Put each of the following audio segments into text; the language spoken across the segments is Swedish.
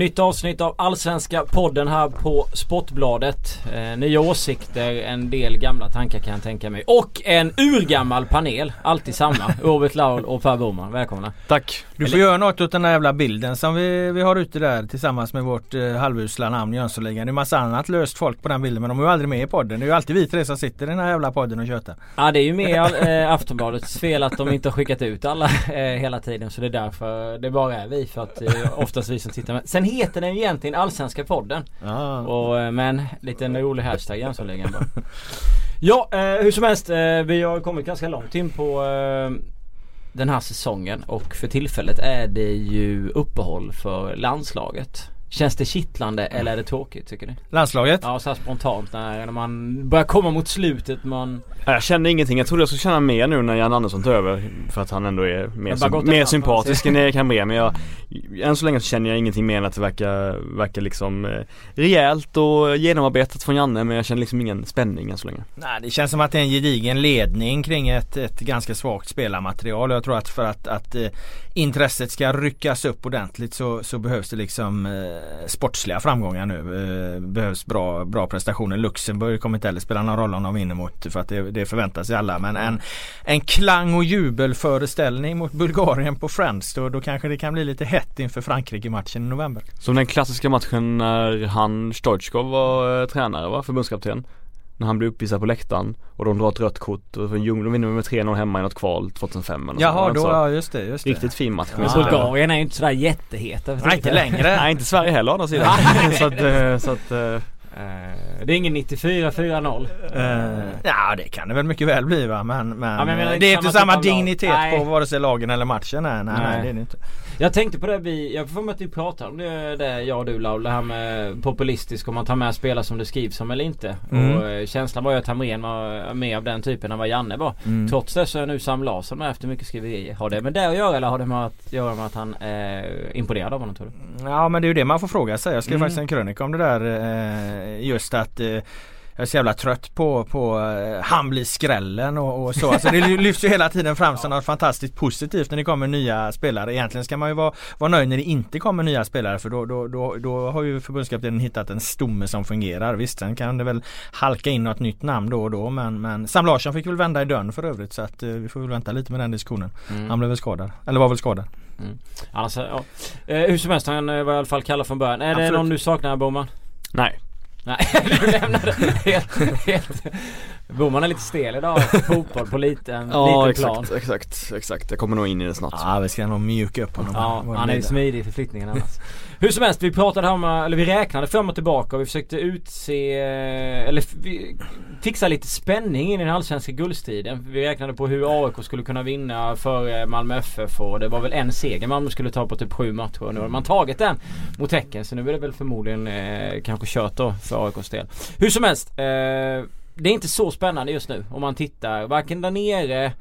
Nytt avsnitt av Allsvenska podden här på Sportbladet. Eh, nya åsikter, en del gamla tankar kan jag tänka mig. Och en urgammal panel. Alltid samma. Robert Laul och Per Boman. Välkomna. Tack. Du får göra något åt den där jävla bilden som vi, vi har ute där tillsammans med vårt eh, halvusla namn Jönssonligan. Det är massa annat löst folk på den bilden men de är ju aldrig med i podden. Det är ju alltid vi tre som sitter i den här jävla podden och tjötar. Ja det är ju med eh, Aftonbladets fel att de inte har skickat ut alla eh, hela tiden. Så det är därför det bara är vi. För att det är oftast vi som tittar med. Sen heter den ju egentligen Allsvenska podden. Ja. Och, eh, men lite en rolig hashtag Jönssonligan bara. Ja eh, hur som helst. Eh, vi har kommit ganska långt in på eh, den här säsongen och för tillfället är det ju uppehåll för landslaget. Känns det kittlande eller är det tråkigt tycker ni? Landslaget? Ja så här spontant när, när man börjar komma mot slutet man Jag känner ingenting. Jag trodde jag skulle känna mer nu när Jan Andersson tar över. För att han ändå är mer, sym- mer en sympatisk än Erik Hamrén. Men jag, än så länge så känner jag ingenting mer än att det verkar, verkar liksom eh, rejält och genomarbetat från Janne. Men jag känner liksom ingen spänning än så länge. Nej, det känns som att det är en gedigen ledning kring ett, ett ganska svagt spelarmaterial. Jag tror att för att, att eh, intresset ska ryckas upp ordentligt så, så behövs det liksom eh, Eh, sportsliga framgångar nu. Eh, behövs bra, bra prestationer. Luxemburg kommer inte heller spela någon roll om de vinner mot för att det, det förväntar sig alla. Men en, en klang och jubelföreställning mot Bulgarien på Friends då, då kanske det kan bli lite hett inför Frankrike-matchen i november. Som den klassiska matchen när han, Stoichkov var eh, tränare va? Förbundskapten. När han blev uppvisad på läktaren och de drar ett rött kort och för Ljung, de vinner med 3-0 hemma i något kval 2005 eller Jaha, då, Så, ja just det. Just det. Riktigt fin match. Ja. Så- Bulgarien är ju inte sådär jätteheta. Nej, inte längre. Nej inte Sverige heller å andra sidan. så att, eh, så att eh, Eh, det är ingen 94-4-0. Uh, ja det kan det väl mycket väl bli va men, men, Ja, men det är inte samma typ dignitet Nej. på vare sig lagen eller matchen. Nej, nej, nej. Nej. det är det inte. Jag tänkte på det vi, jag får med att vi pratade om det, det jag och du Laul, det här med populistisk om man tar med spelare som det skrivs om eller inte. Mm. Och eh, känslan var ju att Hamrén var mer av den typen än vad Janne var. Mm. Trots det så är nu Sam Larsson med efter mycket skriverier. Har det med det att göra eller har det med att göra med att han är imponerad av honom tror du? Ja men det är ju det man får fråga sig. Jag skrev Mm. faktiskt en krönika om det där eh, just att eh, jag är så jävla trött på, på eh, han blir skrällen och, och så. Alltså det lyfts ju hela tiden fram som något fantastiskt positivt när det kommer nya spelare. Egentligen ska man ju vara, vara nöjd när det inte kommer nya spelare för då, då, då, då har ju förbundskaptenen hittat en stomme som fungerar. Visst sen kan det väl halka in något nytt namn då och då men, men Sam Larsson fick väl vända i dörren för övrigt så att eh, vi får väl vänta lite med den diskussionen. Mm. Han blev väl skadad. Eller var väl skadad. Alltså, ja. eh, hur som helst, han eh, var i alla fall kallad från början. Är det Absolut. någon du saknar Boman? nej. Nej, du lämnade helt, helt. Boman är lite stel idag. Fotboll på liten, Ja liten plan. exakt, exakt, exakt. Jag kommer nog in i det snart. Ja vi ska nog mjuka upp honom. Ja, han är ju smidig i förflyttningen annars. Hur som helst, vi pratade om, eller vi räknade fram och tillbaka och vi försökte utse, eller fixa lite spänning in i den allsvenska guldstriden. Vi räknade på hur AIK skulle kunna vinna för Malmö FF och det var väl en seger Malmö skulle ta på typ sju matcher och nu har man tagit den mot Häcken så nu är det väl förmodligen eh, kanske kört då för AIKs del. Hur som helst, eh, det är inte så spännande just nu om man tittar varken där nere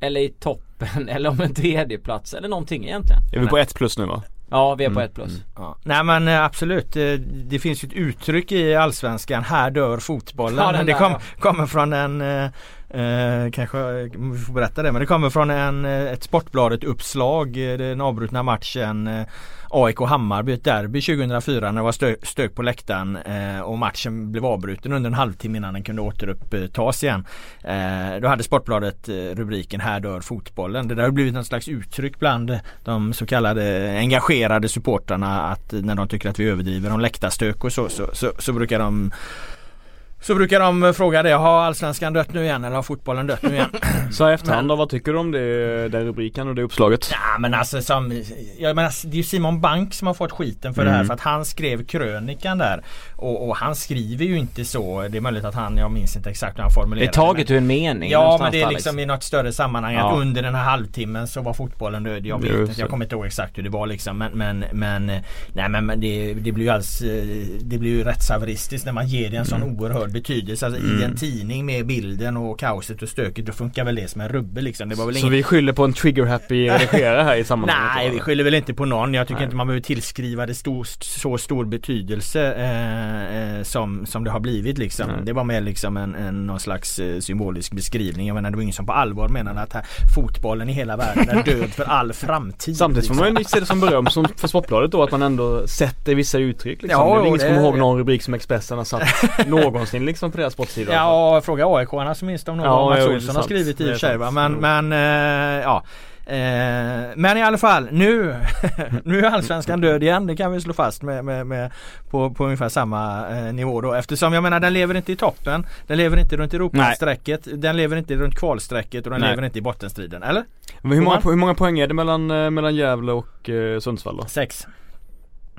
eller i toppen eller om en tredje plats eller någonting egentligen. Är vi på ett plus nu va? Ja, vi är på Mm, ett plus. Ja. Nej men eh, absolut. Eh, Det finns ju ett uttryck i Allsvenskan. Här dör fotbollen. Ja, det kom, ja. kommer från en eh, Kanske vi får berätta det men det kommer från en, eh, ett Sportbladet uppslag. Eh, den avbrutna matchen eh, AIK Hammarby ett derby 2004 när det var stö stök på läktaren eh, och matchen blev avbruten under en halvtimme innan den kunde återupptas igen. Eh, då hade Sportbladet eh, rubriken Här dör fotbollen. Det där har blivit något slags uttryck bland de så kallade engagerade supportrarna att när de tycker att vi överdriver om läktarstök och så, så, så, så brukar de så brukar de fråga det, har allsvenskan dött nu igen eller har fotbollen dött nu igen? Så i efterhand då, vad tycker du om det, den rubriken och det uppslaget? Ja men alltså som, jag menar, det är ju Simon Bank som har fått skiten för det här Mm. för att han skrev krönikan där. Och, och han skriver ju inte så, det är möjligt att han, jag minns inte exakt hur han Det formulerade är taget ur en mening Ja men det är där, liksom i något större sammanhang Ja. att under den här halvtimmen så var fotbollen död. Jag vet inte, jag det. kommer inte ihåg exakt hur det var liksom men men, men Nej men men det, det blir ju alls eh, Det blir ju rättshaveristiskt när man ger det en sån Mm. oerhörd oerhörd betydelse. Alltså Mm. i en tidning med bilden och kaoset och stöket då funkar väl det som en rubbe liksom. Det var väl Så ingen... vi skyller på en trigger-happy redigerare här i sammanhanget? Nej vi skyller väl inte på någon. Jag tycker Nej. inte man behöver tillskriva det stor, så stor betydelse eh, eh, som, som det har blivit liksom. Nej. Det var mer liksom en, en någon slags eh, symbolisk beskrivning. Jag menar det var ingen som på allvar menade att här, fotbollen i hela världen är död för all framtid. Samtidigt får liksom. man ju se det som beröm som för Sportbladet då att man ändå sätter vissa uttryck liksom. Ja, det är ingen som kommer ihåg någon rubrik som Expressen har satt någonsin liksom på deras sportsida. Ja, fråga AIK-arna som minns de nog Ja, vad Mats Olsson har skrivit i och sig va? Men, men eh, ja Eh, men i alla fall nu, nu är allsvenskan död igen. Det kan vi slå fast med, med, med på, på ungefär samma eh, nivå då. Eftersom jag menar den lever inte i toppen. Den lever inte runt Europastrecket. Den lever inte runt kvalstrecket och den Nej. lever inte i bottenstriden. Eller? Men hur, många, hur många poäng är det mellan, eh, mellan Gävle och eh, Sundsvall då? Sex.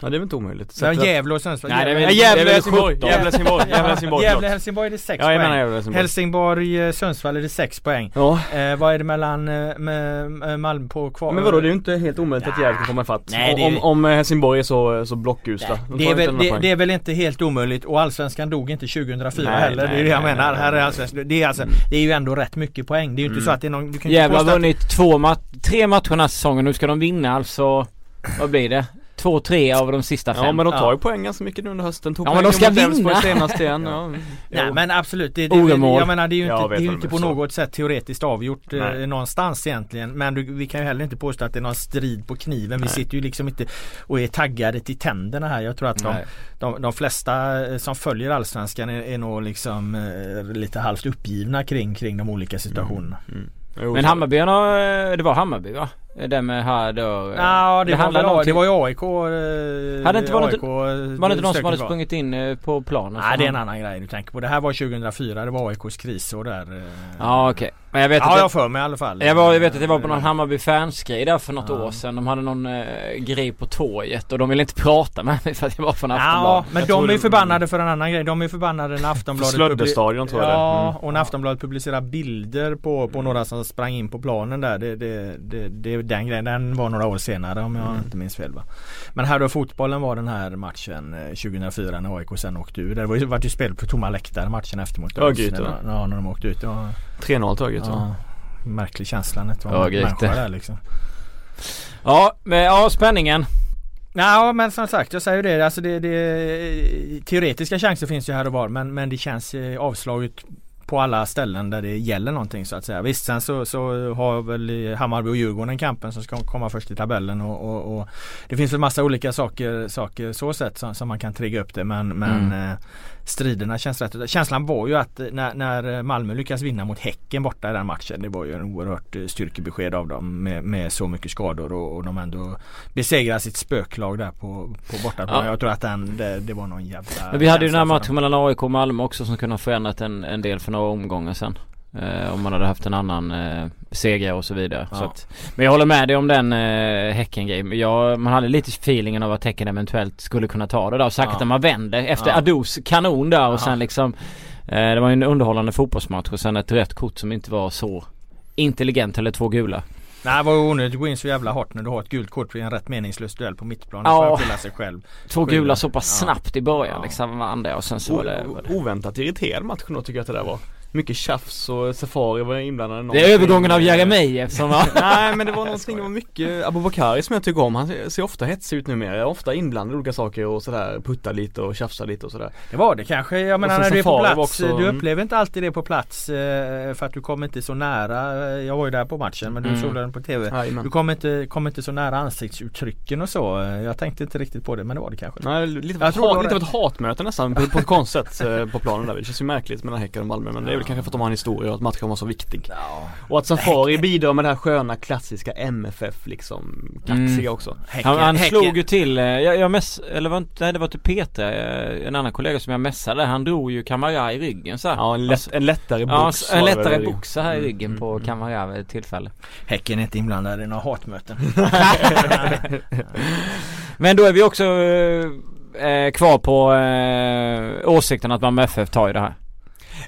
Ja det är väl inte omöjligt. Sätter- Gävle och Sundsvall. Nej, det är väl- Ja, Gävle, Helsingborg, 17. Gävle, Helsingborg, Gävle, Helsingborg. Gävle. Helsingborg är det sex Ja jag poäng. menar Helsingborg. Helsingborg, eh, Sundsvall är det sex poäng. Ja. Eh, vad är det mellan eh, Malmö på kvar? Men vadå det är ju inte helt omöjligt att Gävle kan komma ifatt. Nej, det om, om eh, Helsingborg är så, så blockusla. De Det är, väl, det, det är väl inte helt omöjligt och Allsvenskan dog inte 2004 Nej, heller. det är nej, det jag nej, menar. nej, Här är nej. allsvenskan, det, är alltså, det är ju ändå rätt mycket poäng. Det är ju inte Mm. så att det är någon... Du kan Gävle har vunnit två ma- tre matcher den här säsongen. Nu ska de vinna alltså, vad blir det? Två, tre av de sista fem. Ja men de tar Ja. ju poäng ganska mycket nu under hösten. Tog Ja, men de ska vinna. senast igen. Ja. Nej Jo. men absolut. Det, det, jag menar det är ju inte, Ja, det är ju inte på något sätt teoretiskt avgjort eh, någonstans egentligen. Men du, vi kan ju heller inte påstå att det är någon strid på kniven. Vi Nej. sitter ju liksom inte och är taggade till tänderna här. Jag tror att de, de, de flesta eh, som följer Allsvenskan är, är nog liksom eh, lite halvt uppgivna kring, kring de olika situationerna. Mm. Jo, Men Hammarbyarna, eh, det var Hammarby va? Det med här då. eh, Ja det, var handlar väl, det var ju AIK. eh, Hade inte varit- AIK, eh, Var det inte de som hade var. sprungit in eh, på planen? Nej det är en annan grej du tänker på. Det här var 2004. Det var AIKs krisår där. eh. Ja okej. Men jag vet Ja att jag har för mig i alla fall. jag, var, jag vet att det var på någon Hammarby fansgrej där för något Ja. år sedan. De hade någon eh, grej på torget och de ville inte prata med mig för att jag var från Ja Aftonbladet. men Jag de är det- förbannade för en annan grej. De är förbannade när Aftonbladet Slöddestadion tror jag det. Ja Mm. och när Aftonbladet publicerar bilder på, på några som sprang in på planen där. Det, det, det, det, den grejen den var några år senare om jag Mm. inte minns fel va. Men här då fotbollen var den här matchen eh, 2004 när AIK sen åkte ur. Det var ju, var ju spel på tomma läktare matchen efter mot Ja, när de åkte ut. Ja, 3-0 taget ja, märklig känsla när det var Ja, människa där liksom. Ja, men ja spänningen. Ja men som sagt jag säger det. Alltså det, det teoretiska chanser finns ju här och var men, men det känns eh, avslaget på alla ställen där det gäller någonting så att säga. Visst sen så, så har väl Hammarby och Djurgården kampen som ska komma först i tabellen och, och, och det finns väl massa olika saker, saker så sätt som, som man kan trigga upp det men, men Mm. eh, striderna känns rätt. Känslan var ju att när, när Malmö lyckas vinna mot Häcken borta i den matchen det var ju en oerhört eh, styrkebesked av dem med, med så mycket skador och, och de ändå besegrar sitt spöklag där på, på bortaplan. Ja. Jag tror att den, det, det var någon jävla Men vi hade ju den här matchen mellan AIK och Malmö också som kunde ha förändrat en, en del för några omgångar sen. Eh, om man hade haft en annan eh, seger och så vidare. Ja. Så att, men jag håller med dig om den eh, Häcken-grejen. Man hade lite feelingen av att Häcken eventuellt skulle kunna ta det där. Och säkert Ja. man vänder efter Ja. Ados kanon där och Ja. sen liksom eh, Det var ju en underhållande fotbollsmatch och sen ett rött kort som inte var så intelligent eller två gula. Nej det var ju onödigt att gå in så jävla hårt när du har ett gult kort vid en rätt meningslös duell på mittplan. Ja. Sig själv. Två gula så pass Ja. snabbt i början Ja. liksom andra och sen så var det, var det. O- oväntat irriterad match då tycker jag att det där var. Mycket tjafs och Safari var inblandad i Det är övergången av Jeremejeff som var Nej men det var någonting, det var mycket Abubakari som jag tycker om. Han ser- ofta hetsig ut numera. Ofta inblandad i olika saker och sådär. Puttar lite och tjafsar lite och sådär. Det var det kanske. Jag menar när du är på plats. också- Du mm. upplever inte alltid det på plats eh, för att du kommer inte så nära. Eh, Jag var ju där på matchen men du Mm. såg den på TV. Du Jajamän. kommer inte, kommer inte så nära ansiktsuttrycken och så. Eh, Jag tänkte inte riktigt på det men det var det kanske. Nej, lite, av ett hat, lite av ett hatmöte nästan på, på ett konstigt eh, på planen där. Det känns ju märkligt mellan Häcken och Malmö men det väl kanske för att de har en historia och att matchen var så viktig. Ja. Och att Safari bidrar med det här sköna klassiska MFF liksom kaxiga Mm. också. Häcken, Han, han Häcken. slog ju till, eh, jag, jag mess, eller var inte, nej det var till Peter, eh, en annan kollega som jag messade. Han drog ju Kamara i ryggen så här. Ja en, lätt, en lättare box. Ja, en lättare box här i Mm, ryggen mm, på mm. Kamara vid ett tillfälle. Häcken är inte inblandad i några hatmöten. Men då är vi också eh, eh, kvar på eh, åsikten att Malmö FF tar ju det här.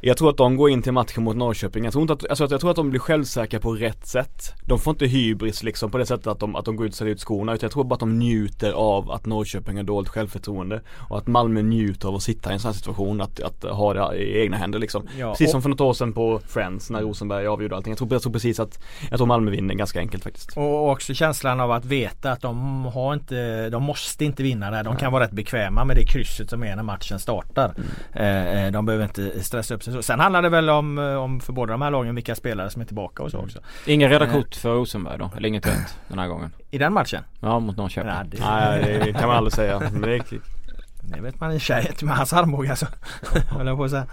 Jag tror att de går in till matchen mot Norrköping. Jag tror inte att, alltså jag tror att de blir självsäkra på rätt sätt. De får inte hybris liksom på det sättet att de, att de går ut och säljer ut skorna. Utan jag tror bara att de njuter av att Norrköping har dåligt självförtroende. Och att Malmö njuter av att sitta i en sån här situation. Att, att ha det i egna händer liksom. Ja, precis och- som för något år sedan på Friends när Rosenberg avgjorde allting. Jag tror, jag tror precis att, jag tror Malmö vinner ganska enkelt faktiskt. Och också känslan av att veta att de har inte, de måste inte vinna där. De kan vara rätt bekväma med det krysset som är när matchen startar. Eh, eh, de behöver inte stressa upp sig så. Sen handlar det väl om, eh, om för båda de här lagen vilka spelare som är tillbaka och så också. Inga röda Eh. kort för Rosenberg då? Eller inget rött den här gången? I den matchen? Ja mot Norrköping. Ja, det, Nej det kan man aldrig säga. Men det är, det vet man i och för sig inte med hans armbåge alltså. Höll jag på att säga.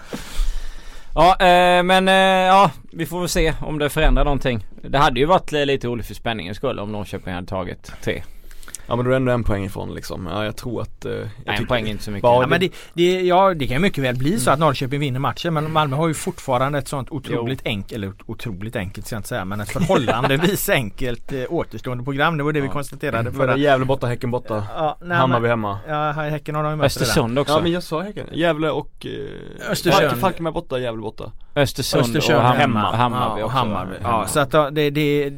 Ja eh, men eh, ja vi får väl se om det förändrar någonting. Det hade ju varit lite roligt för spänningens skull om Norrköping hade tagit tre. Ja men då är det ändå en poäng ifrån liksom. Ja jag tror att eh, jag Nej en poäng är inte så mycket. Ja, Ja, men det, det, ja, det kan ju mycket väl bli så att Norrköping vinner matchen men Malmö har ju fortfarande ett sånt otroligt enkelt, eller otroligt enkelt ska jag inte säga men ett förhållandevis enkelt eh, återstående program. Det var det vi Ja. konstaterade Förra. Gävle borta, Häcken borta. Ja, nej, Hammarby hemma. ja, Häcken har de ju mött. Östersund också. Ja men jag sa Häcken. Gävle och eh, Östersund. Falk- Falkenberg borta, Gävle borta. Östersund, Östersund och Ham- hemma. Hammarby ja, och. Hammarby. Ja, så att det, det,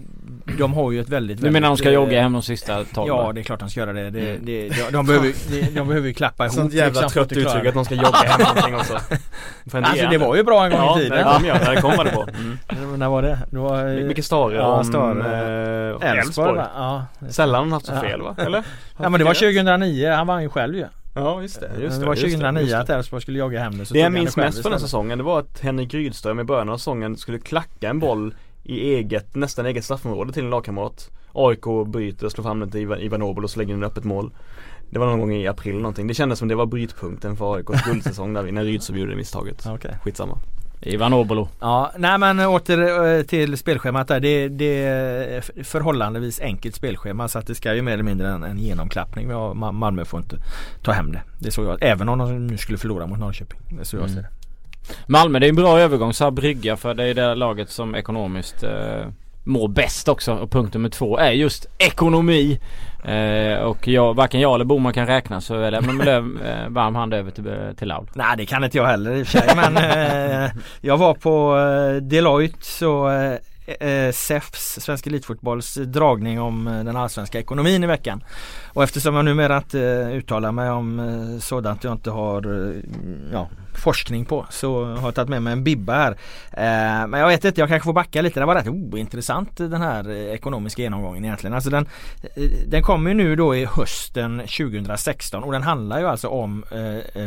de har ju ett väldigt, Du väldigt menar de ska eh, jogga hem de sista 12? Ja det är klart de ska göra det. det, Mm. det de, de, behöver, de, de behöver ju klappa ihop Sånt jävla liksom, trött uttryck att de ska jogga hem någonting också. För Alltså det var ju bra en gång Ja, i det tiden. kom jag, det kom jag det på. Mm. När var det? det var, Micke Stare Ja, om eh, Elfsborg? Ja. Sällan han haft så Ja. fel va? Eller? ja men det var 2009, han vann ju själv ju. Ja just det, just det. det var just det, 2009 just det. att Elfsborg skulle jogga hem det. Så Det jag minns mest från den säsongen det var att Henrik Rydström i början av säsongen skulle klacka en boll i eget, nästan eget straffområde till en lagkamrat. AIK bryter, slår fram den till Ivan, Ivan Obel och så lägger in öppet mål. Det var någon gång i april någonting. Det kändes som det var brytpunkten för AIKs guldsäsong där vi, när Rydström gjorde det misstaget. Ja, okej. Skitsamma. Ivan Obolo. Ja, nej men åter eh, till spelschemat där. Det, det är förhållandevis enkelt spelschema så att det ska ju mer eller mindre en, en genomklappning. Malmö får inte ta hem det. Det är så jag, även om de nu skulle förlora mot Norrköping. Det är så jag Mm. ser det. Malmö det är en bra övergång så här brygga för det är det laget som ekonomiskt eh, mår bäst också. Och punkt nummer två är just ekonomi. Eh, och jag, varken jag eller Boman kan räkna så jag lämnar med löv, eh, varm hand över till, till Laul. Nej det kan inte jag heller i och för sig men eh, jag var på eh, Deloitte så eh, SEFs, Svensk Elitfotbolls dragning om eh, den allsvenska ekonomin i veckan. Och eftersom jag numera inte eh, uttalar mig om eh, sådant jag inte har eh, ja, forskning på så har jag tagit med mig en bibba här. Eh, men jag vet inte, jag kanske får backa lite. Det var rätt ointressant den här ekonomiska genomgången egentligen. Alltså den, den kommer ju nu då i hösten 2016 och den handlar ju alltså om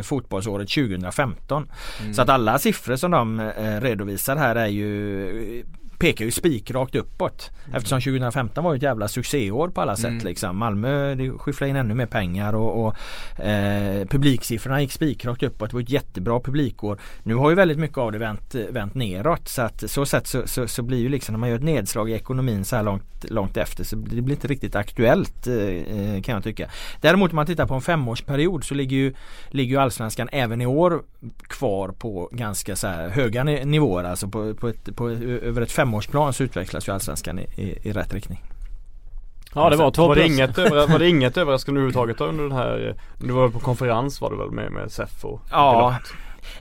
fotbollsåret 2015. Så att alla siffror som de redovisar här är ju pekar ju spikrakt uppåt. Eftersom 2015 var ett jävla succéår på alla sätt Mm. liksom. Malmö skyfflade in ännu mer pengar och, och eh, publiksiffrorna gick spikrakt uppåt. Det var ett jättebra publikår. Nu har ju väldigt mycket av det vänt, vänt neråt så att så sätt så, så, så blir ju liksom när man gör ett nedslag i ekonomin så här långt, långt efter så det blir inte riktigt aktuellt eh, eh, kan jag tycka. Däremot om man tittar på en femårsperiod så ligger ju, ligger ju allsvenskan även i år kvar på ganska så höga ni- nivåer. Alltså på, på ett, på, över ett femårsplan så utvecklas ju allsvenskan i, i, i rätt riktning. Ja det var två var, det inget, var det inget överraskande överhuvudtaget under den här, du var på konferens var du väl med, med SEF och Ja. Deloitte?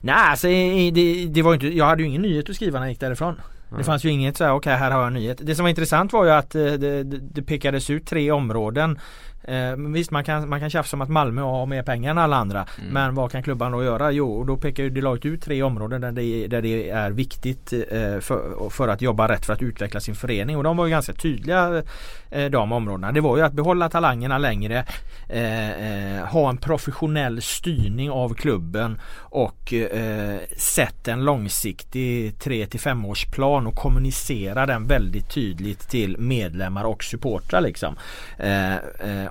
Nej alltså det, det var inte, jag hade ju ingen nyhet att skriva när jag gick därifrån. Det Nej. fanns ju inget så här, okej här har jag en nyhet. Det som var intressant var ju att eh, det, det, det pekades ut tre områden. Eh, visst man kan, man kan tjafsa om att Malmö har mer pengar än alla andra. Mm. Men vad kan klubban då göra? Jo, och då pekar ju Deloitte ut tre områden där det, där det är viktigt eh, för, för att jobba rätt för att utveckla sin förening. Och de var ju ganska tydliga eh, de områdena. Det var ju att behålla talangerna längre, eh, eh, ha en professionell styrning av klubben och eh, sätta en långsiktig 3 till 5 årsplan och kommunicera den väldigt tydligt till medlemmar och supportrar liksom.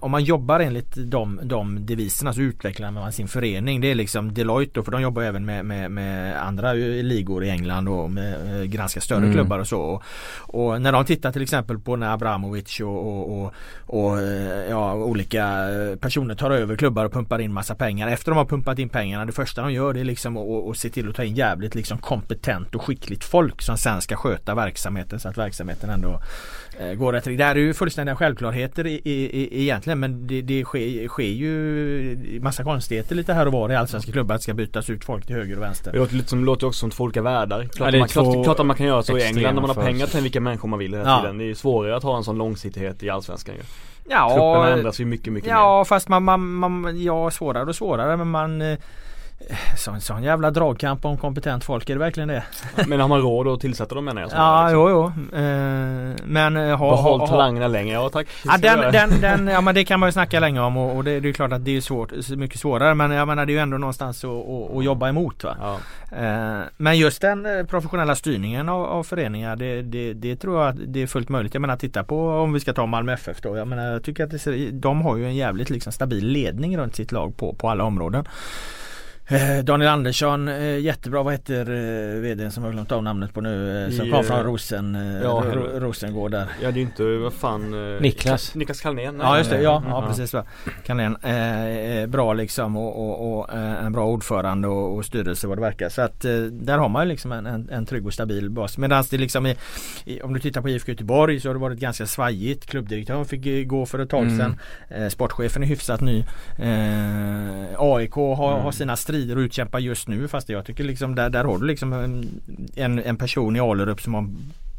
Om man jobbar enligt de, de deviserna så utvecklar man sin förening. Det är liksom Deloitte då, för de jobbar även med, med, med andra ligor i England och med eh, ganska större Mm. klubbar och så. Och, och när de tittar till exempel på när Abramovic och, och, och, och eh, ja, olika personer tar över klubbar och pumpar in massa pengar. Efter de har pumpat in pengarna, det första de gör det är liksom att se till att ta in jävligt liksom kompetent och skickligt folk som sen ska sköta verksamheten så att verksamheten ändå går rätt. Det här är ju fullständiga självklarheter i, i, i, egentligen men det, det sker, sker ju massa konstigheter lite här och var i allsvenska klubbar. Att det ska bytas ut folk till höger och vänster. Det låter, lite som, låter också som två olika världar. Klart, Ja, man, klart, klart att man kan göra så i England när man har pengar till vilka människor man vill hela Ja. tiden. Det är ju svårare att ha en sån långsiktighet i Allsvenskan ju. Ja, Trupperna ändras ju mycket, mycket Ja fast man, man, man, ja svårare och svårare men man eh, Sån, sån jävla dragkamp om kompetent folk, är det verkligen det? Men har man råd att tillsätta dem menar jag? Ja, liksom. jo, jo. Eh, men eh, ha, Behåll ha, ha, talangerna längre, ja tack. Ja, den, den, den, ja men det kan man ju snacka länge om och, och det, det är klart att det är svårt, mycket svårare men jag menar det är ju ändå någonstans att, att, att jobba emot va. Ja. Eh, Men just den eh, professionella styrningen av, av föreningar det, det, det tror jag att det är fullt möjligt. Jag menar titta på om vi ska ta Malmö FF då. Jag menar jag tycker att det de har ju en jävligt liksom stabil ledning runt sitt lag på, på alla områden. Eh, Daniel Andersson, eh, jättebra. Vad heter eh, vdn som jag har glömt av namnet på nu? Som I, kom från Rosen, ja, Ro- Rosengård där. Ja det är inte, vad fan Niklas. Niklas Carlén Ja just det, ja, Mm. ja precis. va. Carlén, eh, bra liksom och, och, och en bra ordförande och, och styrelse vad det verkar. Så att eh, där har man ju liksom en, en, en trygg och stabil bas. Medan det liksom i, i, om du tittar på IFK Göteborg så har det varit ganska svajigt. Klubbdirektören fick gå för ett tag Mm. sedan. Eh, sportchefen är hyfsat ny. Eh, AIK har, Mm. har sina strider att utkämpa just nu fast jag tycker liksom där, där har du liksom en, en, person i Alerup som har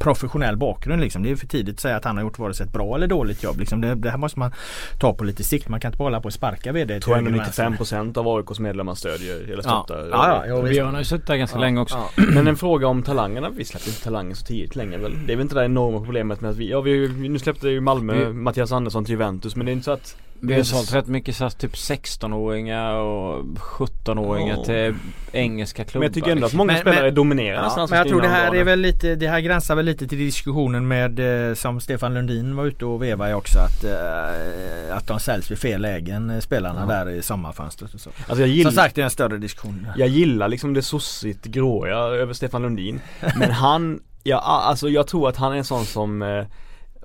professionell bakgrund liksom. Det är för tidigt att säga att han har gjort vare sig ett bra eller dåligt jobb. Liksom. Det, det här måste man ta på lite sikt. Man kan inte bara hålla på och sparka VD. Jag tror ändå höger och vänster. 95% av AIKs medlemmar stödjer eller Ja, stöttar ja, ja. Björn har ju suttit där ganska länge också. Ja. Men en fråga om talangerna, vi släppte inte talangen så tidigt längre väl? Det är väl inte det enorma problemet med att vi, ja vi, nu släppte ju Malmö Vi- Mattias Andersson till Juventus men det är inte så att Vi har sålt rätt mycket så typ 16-åringar och 17-åringar Ja. till engelska klubbar. Men jag tycker ändå att många Men- spelare men- dominerar Ja, men jag tror det här är väl lite, det här gränsar väl lite till diskussionen med eh, som Stefan Lundin var ute och vevade också att, eh, att de säljs vid fel lägen eh, spelarna Ja. där i sommarfönstret och så. Alltså jag gillar, Som sagt det är en större diskussion. jag gillar liksom det sossigt gråa över Stefan Lundin Men han, ja, alltså jag tror att han är en sån som eh,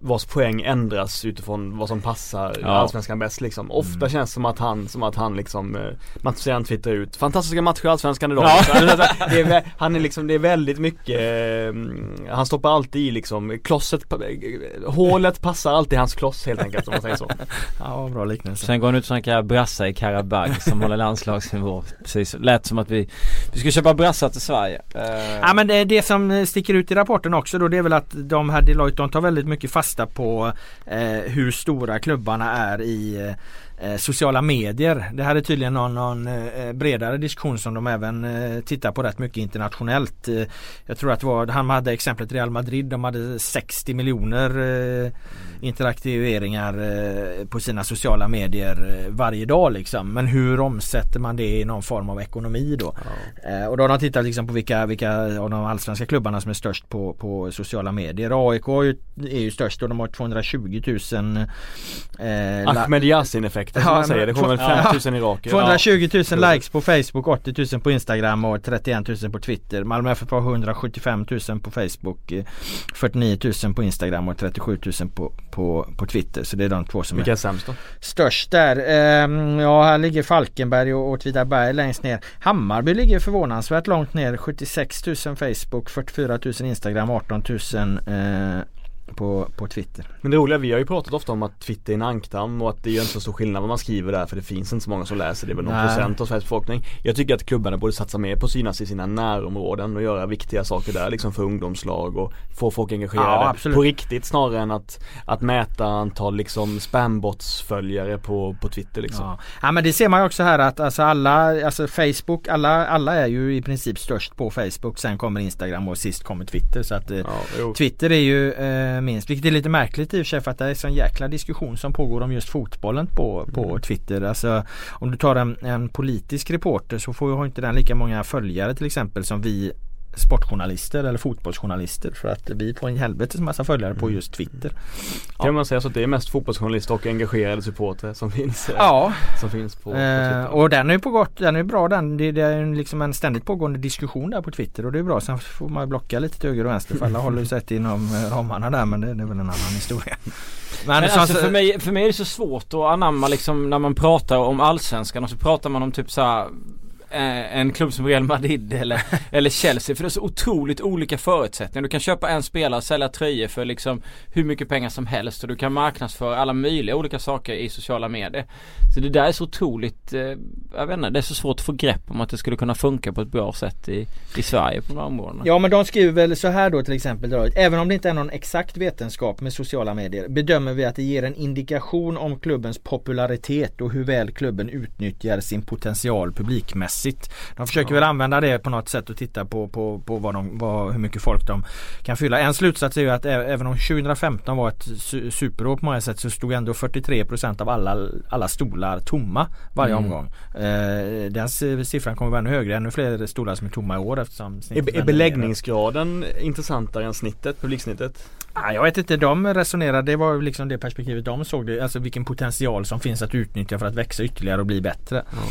vars poäng ändras utifrån vad som passar Ja. Allsvenskan bäst liksom. Ofta Mm. känns det som att han, som att han liksom, eh, man ser han twittrar ut Fantastiska matcher i Allsvenskan idag. Ja. Så det är, han är liksom, det är väldigt mycket, eh, han stoppar alltid i liksom, klosset, eh, hålet passar alltid hans kloss helt enkelt om man säger så. Ja, bra liknelse. Sen går han ut och snackar brassar i Karabag som håller landslagsnivå. Precis, lät som att vi, vi ska köpa brassar till Sverige. Eh, Ja men det, det som sticker ut i rapporten också då det är väl att de här Deloitte de tar väldigt mycket fasta på eh, hur stora klubbarna är i eh, eh, sociala medier. Det här är tydligen någon, någon eh, bredare diskussion som de även eh, tittar på rätt mycket internationellt. Eh, jag tror att det var, han hade exemplet Real Madrid. De hade 60 miljoner interaktiveringar på sina sociala medier varje dag liksom. Men hur omsätter man det i någon form av ekonomi då? Eh, och då har de tittat liksom på vilka, vilka av de allsvenska klubbarna som är störst på, på sociala medier. AIK är ju, är ju störst och de har 220 000 eh, Ahmed Yasin-effekten som Ja, man säger, det kommer väl men- 5000 iraker. 220 000 likes på Facebook, 80 000 på Instagram och 31 000 på Twitter. Malmö FF har 175 000 på Facebook, eh, 49 000 på Instagram och 37 000 på, på, på Twitter. Så det är de två som Vilka är är sämst då? störst där. Ehm, ja, här ligger Falkenberg och Åtvidaberg längst ner. Hammarby ligger förvånansvärt långt ner. 76 000 Facebook, 44 000 Instagram, 18 000 eh, på, på Twitter. Men det roliga, vi har ju pratat ofta om att Twitter är en ankdamm och att det gör inte så stor skillnad vad man skriver där för det finns inte så många som läser det, är väl någon Nej. procent av Sveriges befolkning Jag tycker att klubbarna borde satsa mer på att synas i sina närområden och göra viktiga saker där liksom för ungdomslag och få folk engagerade Ja, på riktigt snarare än att, att mäta antal liksom spambots-följare på, på Twitter liksom Ja. ja men det ser man ju också här att alltså alla, alltså Facebook, alla, alla är ju i princip störst på Facebook. Sen kommer Instagram och sist kommer Twitter. Så att eh, Ja. Twitter är ju eh, minst, vilket är lite märkligt i och för sig för att det är en sån jäkla diskussion som pågår om just fotbollen på, på Mm. Twitter. Alltså om du tar en, en politisk reporter så får ju inte den lika många följare till exempel som vi sportjournalister eller fotbollsjournalister för att vi får en helvetes massa följare på just Twitter. Kan man säga så att det är mest fotbollsjournalister och engagerade supportrar som finns, eh, Ja, som finns på, på Eh, Twitter och den är ju på gott, den är bra den. Det, det är liksom en ständigt pågående diskussion där på Twitter och det är bra. Sen får man ju blocka lite till höger och vänster för alla håller ju sig inom eh, ramarna där men det, det är väl en annan historia. Men, Men så- alltså så- för mig, för mig är det så svårt att anamma liksom när man pratar om allsvenskan och så pratar man om typ så här en klubb som Real Madrid eller, eller Chelsea för det är så otroligt olika förutsättningar. Du kan köpa en spelare och sälja tröjor för liksom hur mycket pengar som helst och du kan marknadsföra alla möjliga olika saker i sociala medier. Så det där är så otroligt, eh, jag vet inte, det är så svårt att få grepp om att det skulle kunna funka på ett bra sätt i, i Sverige på de områdena. Ja men de skriver väl så här då till exempel då, Även om det inte är någon exakt vetenskap med sociala medier bedömer vi att det ger en indikation om klubbens popularitet och hur väl klubben utnyttjar sin potential publikmässigt. De försöker ja. väl använda det på något sätt och titta på, på, på vad de, vad, hur mycket folk de kan fylla. En slutsats är ju att även om 2015 var ett superår på många sätt så stod ändå 43% av alla, alla stolar tomma varje mm. omgång. Eh, den siffran kommer vara ännu högre, ännu fler stolar som är tomma i år eftersom Är, är beläggningsgraden intressantare än snittet, publiksnittet? Ah, jag vet inte, de resonerade, det var liksom det perspektivet de såg det, alltså vilken potential som finns att utnyttja för att växa ytterligare och bli bättre. Mm.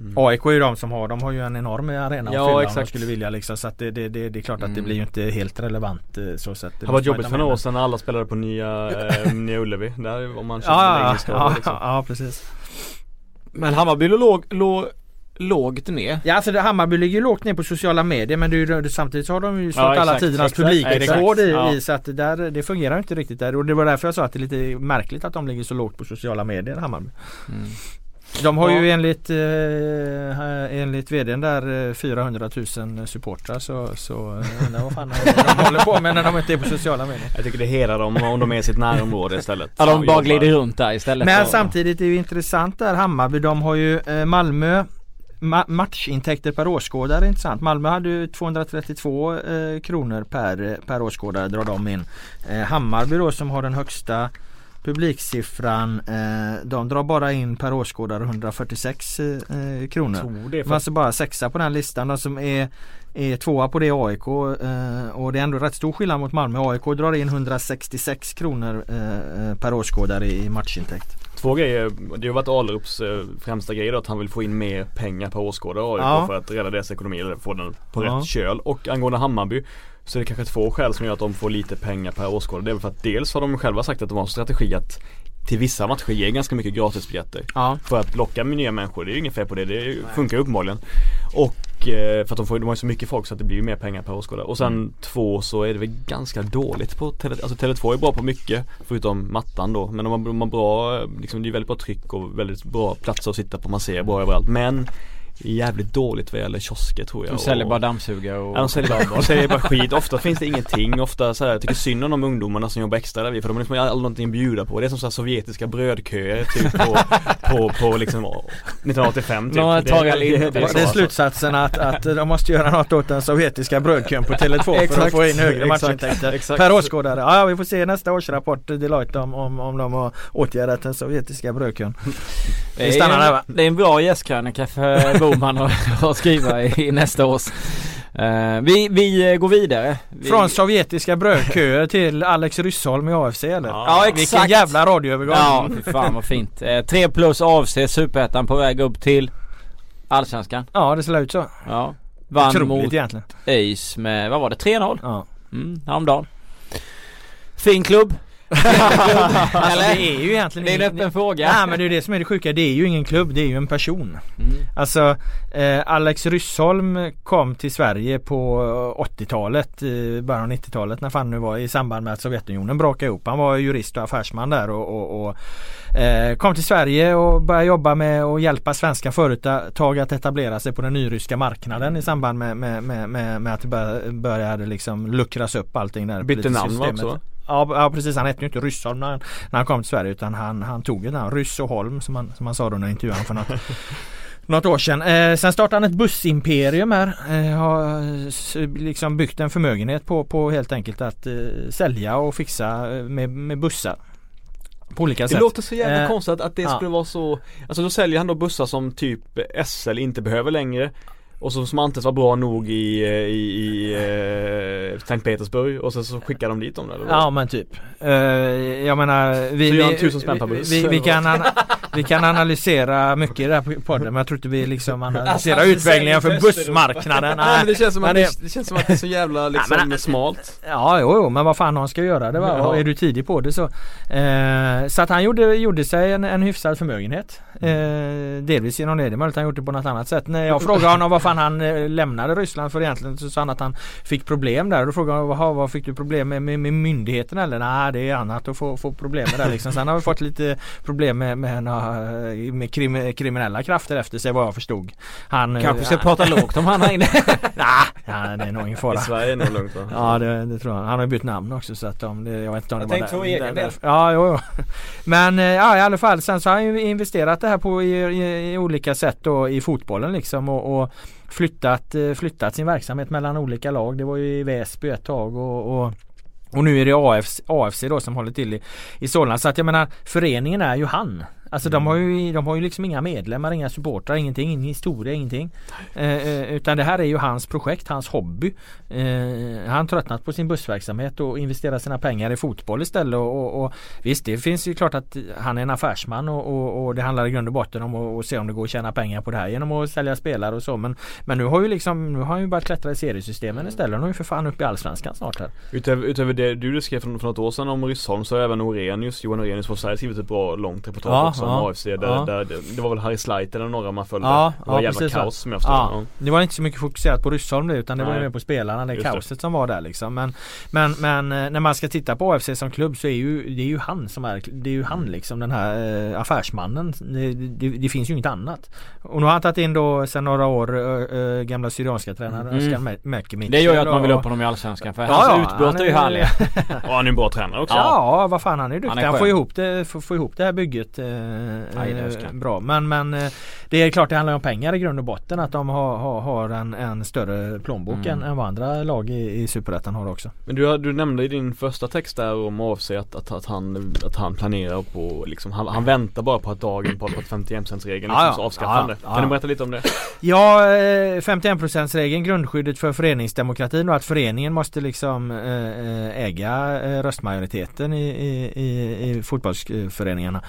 Mm. AIK är ju de som har, de har ju en enorm arena ja, att fylla exakt. om de skulle vilja liksom, så att det, det, det, det är klart mm. att det mm. blir ju inte helt relevant eh, så sätt. Det har varit jobbigt för några år sedan när alla spelade på nya, eh, nya Ullevi. Där om man ja, ja, liksom. ja, precis. Men Hammarby låg, låg lågt ner. Ja alltså det, Hammarby ligger lågt ner på sociala medier men det, det, samtidigt så har de ju slått ja, alla tidernas publikrekord i, ja. i, så att det, där, det fungerar inte riktigt där och det var därför jag sa att det är lite märkligt att de ligger så lågt på sociala medier Hammarby. Mm. De har ja. ju enligt, eh, enligt vdn där 400 eh, 000 supportrar så, så undrar vad fan de håller på med när de inte är på sociala medier. Jag tycker det hedrar dem om de är i sitt närområde istället. Ja de bara glider runt där istället. Men samtidigt är det ju intressant där Hammarby. De har ju eh, Malmö Ma matchintäkter per åskådare är intressant. Malmö hade ju 232 eh, kronor per, per åskådare drar de in. Eh, Hammarby då som har den högsta publiksiffran eh, De drar bara in per åskådare 146 eh, kronor. Det är alltså bara sexa på den listan. De som är, är tvåa på det AIK eh, och det är ändå rätt stor skillnad mot Malmö. AIK drar in 166 kronor eh, per åskådare i matchintäkt. Två grejer, det har varit Alerups eh, främsta grej då att han vill få in mer pengar per åskådare AIK ja. för att rädda deras ekonomi eller få den på ja. rätt köl. Och angående Hammarby så är det kanske två skäl som gör att de får lite pengar per åskådare. Det är väl för att dels har de själva sagt att de har en strategi att till vissa matcher ge ganska mycket gratisbiljetter. Ja. För att locka nya människor. Det är ju inget fel på det. Det funkar ju uppenbarligen. Och eh, för att de, får, de har ju så mycket folk så att det blir mer pengar per åskådare. Och sen mm. två så är det väl ganska dåligt på Tele, alltså Tele2 är bra på mycket förutom mattan då. Men de har, de har bra, liksom det är väldigt bra tryck och väldigt bra platser att sitta på. Man ser bra överallt. Men jävligt dåligt vad gäller kiosker tror jag. De säljer bara dammsugare och... Ja, de säljer bara, de säljer bara skit. Ofta finns det ingenting. Ofta så här, jag tycker synd om de ungdomarna som jobbar extra där vid för de har liksom aldrig någonting att bjuda på. Det är som så här sovjetiska brödköer typ på, på, på liksom 1985 typ. Några det, det, det, det är slutsatsen att, att de måste göra något åt den sovjetiska brödkön på Tele2 för att få in högre matchintäkter per åskådare. Ja, vi får se nästa årsrapport Deloitte om, om, om de har åtgärdat den sovjetiska brödkön. Vi stannar där va? Det är en bra gästkrönika för Boman att skriva i nästa års. Uh, vi, vi går vidare. Vi... Från sovjetiska brödköer till Alex Ryssholm i AFC eller? Ja, ja exakt. Vilken jävla radioövergång. Ja, fy fan vad fint. Uh, 3 plus AFC, Superettan på väg upp till Allsvenskan. Ja, det ser ut så. Ja. Vann Otroligt mot egentligen. ÖIS med, vad var det, 3-0? Ja. Mm, häromdagen. Fin klubb alltså det är ju egentligen Det är en öppen fråga. Nej men det är det som är det sjuka. Det är ju ingen klubb, det är ju en person. Mm. Alltså eh, Alex Ryssholm kom till Sverige på 80-talet, i början av 90-talet när fan nu var i samband med att Sovjetunionen brakade ihop. Han var jurist och affärsman där och, och, och eh, kom till Sverige och började jobba med att hjälpa svenska företag att etablera sig på den nyryska marknaden i samband med, med, med, med, med att det började liksom luckras upp allting där. Bytte namn också? Ja, ja precis, han hette ju inte Ryssholm när, när han kom till Sverige utan han, han tog ju namn Ryss och Holm som han, som han sa då när intervjuade för något något år sedan. Eh, sen startade han ett bussimperium här. Eh, har liksom byggt en förmögenhet på, på helt enkelt att eh, sälja och fixa eh, med, med bussar. På olika det sätt. Det låter så jävla eh, konstigt att det ja. skulle vara så Alltså då säljer han då bussar som typ SL inte behöver längre och så som antas vara bra nog i, i, i uh, Sankt Petersburg och så, så skickar de dit dem eller? Ja men typ uh, Jag menar vi, Så gör han tusen spänn per buss? Vi, vi, kan, vi kan analysera mycket i den här podden men jag tror inte vi liksom analyserar Alltså, utvecklingen för bussmarknaden. Nej, men det känns som att Men det, det- känns som att det är så jävla liksom Ja, men- smalt. Ja, jo, jo, men vad fan någon ska göra det va? Ja. Är du tidig på det så. Eh, så att han gjorde, gjorde sig en, en hyfsad förmögenhet. Eh, delvis genom det. Det är möjligt att han gjort det på något annat sätt. När jag frågade honom vad fan han eh, lämnade Ryssland för egentligen så sa han att han fick problem där. Och då frågade jag vad, vad fick du problem med, med, med myndigheterna eller? Nej det är annat att få, få problem med det liksom. Sen har vi fått lite problem med, med, med krim, kriminella krafter efter sig vad jag förstod. Han, eh, Kanske ska ja, prata lågt om han här inne. Nej, ja, det är nog ingen I fara. Sverige är det nog lugnt va? Ja det, det tror jag. Han har ju bytt namn också så att de, det, jag vet inte om Jag det tänkte för egen del. Ja jo, jo. Men eh, ja i alla fall sen så har han ju investerat det här på i, i, i olika sätt då i fotbollen liksom och, och flyttat, eh, flyttat sin verksamhet mellan olika lag. Det var ju i Väsby ett tag och, och och nu är det AFC, AFC då som håller till i, i Solna. Så att jag menar föreningen är ju han. Alltså de har ju, de har ju liksom inga medlemmar, inga supportrar, ingenting, ingen historia, ingenting. Eh, eh, utan det här är ju hans projekt, hans hobby. Eh, han tröttnat på sin bussverksamhet och investerar sina pengar i fotboll istället. Och, och, och Visst det finns ju klart att han är en affärsman och, och, det handlar i grund och botten om att, att se om det går att tjäna pengar på det här genom att sälja spelare och så. Men, men nu har ju liksom, nu har han ju börjat klättra i seriesystemen istället. Han är ju för fan uppe i Allsvenskan snart här. Utöver, utöver det du skrev för, för något år sedan om Ryssholm så har även Orenius, Johan Orenius på Sverige skrivit ett bra långt reportage Ja, också ja, AFC. Där, ja. där, det, det var väl Harry Sleiter eller några man följde. Ja, det var ja, jävla kaos som jag förstod Ja, det. det var inte så mycket fokuserat på Ryssholm det utan det var ju Nej. mer på spelarna, det Just det. kaoset som var där liksom. Men, men, men eh, när man ska titta på AFC som klubb så är ju det är ju han som är, det är ju han liksom den här eh, affärsmannen. Det, det, det finns ju inget annat. Och nu har han tagit in då sedan några år eh, gamla Syrianska tränaren Mm. Özcan mm. Mekimic. Det gör ju att man vill Och- upp honom i Allsvenskan för Ja, hans ja, utbrott han är ju härliga. Och han är en bra tränare också. Ja, vad fan han är duktig. Han Han, är skön. får, ihop det, får, får ihop det här bygget eh, det eh, jag. bra. Men, men eh, det är klart det handlar om pengar i grund och botten. Att de har, har, har en, en större plånbok Mm. än, än vad andra lag i, i Superettan har också. Men du, du nämnde i din första text där om AFC att, att, att, han, att han planerar på liksom, han, han väntar bara på att dagen på, på att 51%-regeln liksom, Ja, ja. så avskaffande. Ja, ja. Kan du berätta lite om det? Ja, eh, 51%-regeln, grundskyddet för föreningsdemokratin och att föreningen måste liksom eh, eh, äga eh, röstmajoriteten i, i, i, i fotbollsföreningarna.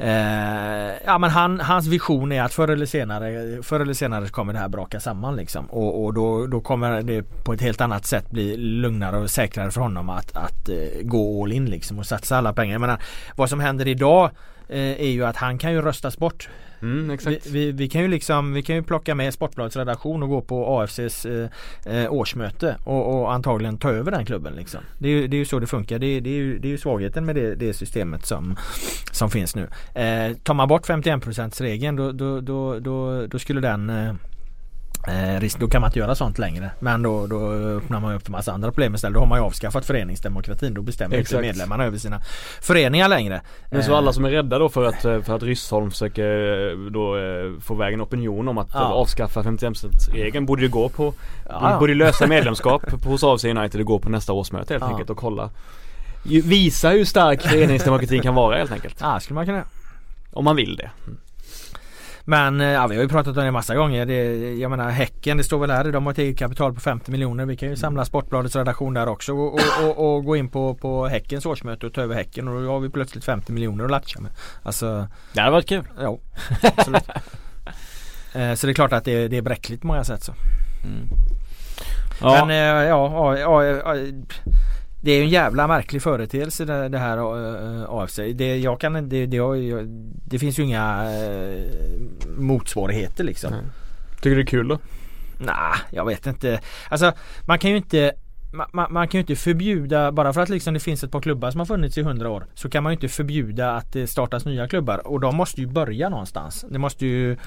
Eh, ja men han, hans vision är att förr eller senare, förr eller senare kommer det här braka samman liksom. Och, och då, då kommer det på ett helt annat sätt bli lugnare och säkrare för honom att, att eh, gå all in liksom och satsa alla pengar. Jag menar, vad som händer idag eh, är ju att han kan ju röstas bort Mm, exakt. vi, vi, vi kan ju liksom Vi kan ju plocka med Sportbladets redaktion och gå på AFCs eh, eh, årsmöte och, och antagligen ta över den klubben liksom. Det är ju, det är ju så det funkar. Det är, det är, ju, det är ju svagheten med det, det systemet som, som finns nu. Eh, tar man bort 51% regeln då, då, då, då, då skulle den eh, Eh, risk, då kan man inte göra sånt längre. Men då, då öppnar man upp för massa andra problem istället. Då har man ju avskaffat föreningsdemokratin. Då bestämmer inte Exakt. medlemmarna över sina föreningar längre. Men så Eh, alla som är rädda då för att, eh, för att Ryssholm försöker eh, då få vägen opinion om att Ja. avskaffa 51%-regeln borde ju gå på ja. Borde lösa medlemskap på- hos AFC United och gå på nästa årsmöte helt Ja. enkelt och kolla Visa hur stark föreningsdemokratin kan vara helt enkelt Ja, skulle man kunna Om man vill det Men eh, ja, vi har ju pratat om det massa gånger. Det, jag menar Häcken, det står väl här, de har ett eget kapital på 50 miljoner. Vi kan ju samla Sportbladets redaktion där också och, och, och, och gå in på, på Häckens årsmöte och ta över Häcken och då har vi plötsligt 50 miljoner att latcha med. Alltså, Det hade varit kul. ja. Absolut. Eh, Så det är klart att det, det är bräckligt på många sätt så. Mm. Ja. Men eh, ja, ja, ja, ja, det är en jävla märklig företeelse det, det här eh, AFC. Det, jag kan, det, det, det finns ju inga eh, motsvarigheter liksom. Nej. Tycker du det är kul då? Nej, jag vet inte. Alltså man kan ju inte man, man, kan ju inte förbjuda, bara för att liksom det finns ett par klubbar som har funnits i hundra år Så kan man ju inte förbjuda att det startas nya klubbar och de måste ju börja någonstans. Det måste ju eh,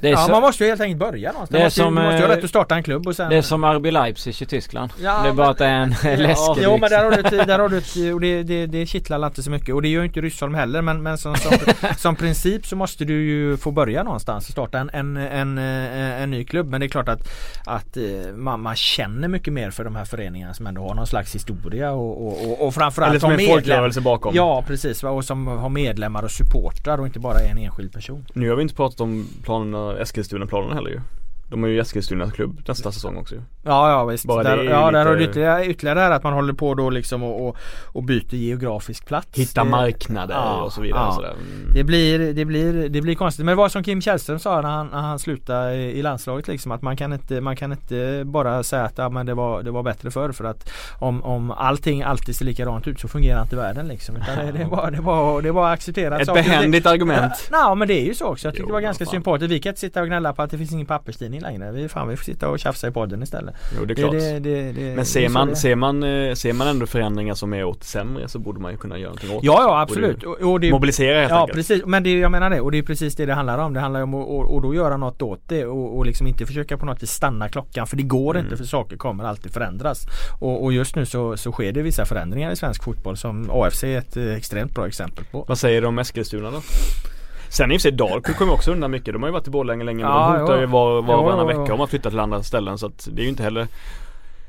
ja, så- man måste ju helt enkelt börja någonstans. Det måste, ju- som, man måste ju ha eh, rätt att starta en klubb och sen Det är som RB Leipzig i Tyskland. Ja, det är bara att det är en Ja, läskig jo men där har du ett, där har du ett, och det, det, det kittlar inte så mycket och det gör ju inte Ryssholm heller men, men som, som, som princip så måste du ju få börja någonstans och starta en, en, en, eh, en ny klubb men det är klart att, att eh, man, man känner mycket mer för de här föreningarna som ändå har någon slags historia och, och, och, och framförallt Eller som har en folkrörelse bakom Ja precis och som har medlemmar och supportrar och inte bara är en enskild person. Nu har vi inte pratat om planerna, Eskilstuna-planerna heller ju. De är ju Eskilstunas klubb nästa säsong också. Ja ja visst. Bara där, ja, där lite- har du ytterligare, ytterligare det här att man håller på då liksom och, och, och byter geografisk plats. Hitta marknader ja, och så vidare. ja. Sådär. Mm. Det blir, det, blir, det blir konstigt. Men det var som Kim Källström sa när han, när han slutade i landslaget liksom att man kan inte, man kan inte bara säga att ja, men det, var, det var bättre förr för att om, om allting alltid ser likadant ut så fungerar inte världen liksom. Utan det, det, var, det, var, det var accepterat. Ett behändigt argument. Ja, men det är ju så också. Jag tycker Jo, det var ganska sympatiskt. Vi kan inte sitta och gnälla på att det finns ingen papperstidning längre. Vi, fan, vi får sitta och tjafsa i podden istället. Jo det är klart. Det, det, det, Men ser man, ser, man, eh, ser man ändå förändringar som är åt sämre så borde man ju kunna göra någonting åt Ja, ja absolut. Och, och det, Mobilisera helt Ja enkelt. precis, men det, jag menar det och det är precis det det handlar om. Det handlar om att och, och då göra något åt det och, och liksom inte försöka på något vis stanna klockan för det går Mm. inte för saker kommer alltid förändras. Och, och just nu så, så sker det vissa förändringar i svensk fotboll som AFC är ett eh, extremt bra exempel på. Vad säger du om Eskilstuna då? Sen i och för sig Dalkurd kommer också undan mycket. De har ju varit i Borlänge länge men Ja, de hotar jo. ju var, var Jo, varannan vecka om att flytta till andra ställen så att det är ju inte heller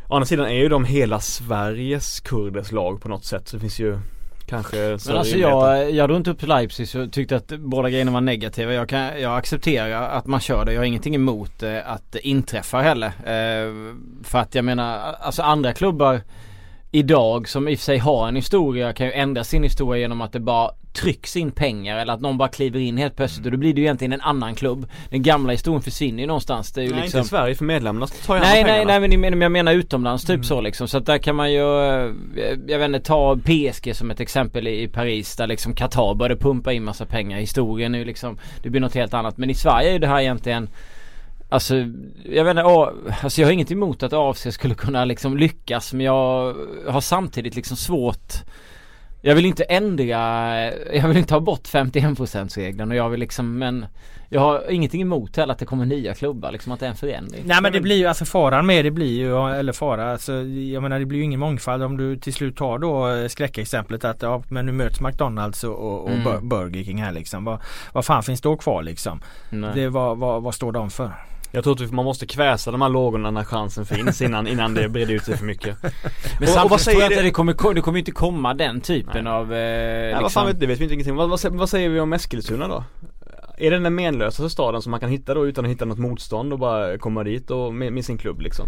Å andra sidan är ju de hela Sveriges kurders lag på något sätt så det finns ju kanske Men alltså jag, jag drog inte upp till Leipzig så tyckte att båda grejerna var negativa. Jag, kan, jag accepterar att man kör det. Jag har ingenting emot eh, att det inträffar heller. Eh, för att jag menar, alltså andra klubbar idag som i och för sig har en historia kan ju ändra sin historia genom att det bara trycks in pengar eller att någon bara kliver in helt plötsligt och då blir det ju egentligen en annan klubb. Den gamla historien försvinner ju någonstans. Det är ju Nej liksom... inte i Sverige för medlemmarna tar ju Nej nej nej men jag menar utomlands typ Mm. så liksom. Så att där kan man ju, eh, jag vet inte, ta PSG som ett exempel i i Paris där liksom Qatar började pumpa in massa pengar. Historien är ju liksom, det blir något helt annat. Men i Sverige är ju det här egentligen Alltså jag vet inte, alltså jag har inget emot att AFC skulle kunna liksom lyckas men jag har samtidigt liksom svårt Jag vill inte ändra, jag vill inte ha bort 51% regeln och jag vill liksom men Jag har ingenting emot heller att det kommer nya klubbar liksom att det är en förändring. Nej men det blir ju alltså faran med det blir ju, eller fara, alltså, jag menar det blir ju ingen mångfald om du till slut tar då eh, skräckexemplet att ja men nu möts McDonalds och, och, och Mm. Bur- Burger King här liksom. Vad, vad fan finns då kvar liksom? Nej. Det, vad, vad, vad står de för? Jag tror att man måste kväsa de här lågorna när chansen finns innan, innan det breder ut sig för mycket. Men Och- och vad säger jag det- inte det kommer, ko- det kommer inte komma den typen Nej. av eh, Ja, liksom, vad fan vet, det vet vi inte ingenting vad, vad, vad säger vi om Eskilstuna då? Är det den menlösaste staden som man kan hitta då utan att hitta något motstånd och bara komma dit och med, med sin klubb liksom?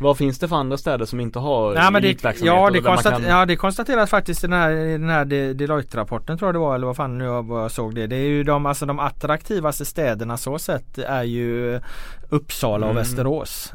Vad finns det för andra städer som inte har Nej, men det, ja, det konstat, kan- ja det konstateras faktiskt i den här, i den här De- Deloitte-rapporten tror jag det var eller vad fan nu jag, såg det. Det är ju de, alltså de attraktivaste städerna så sett är ju Uppsala och Mm. Västerås.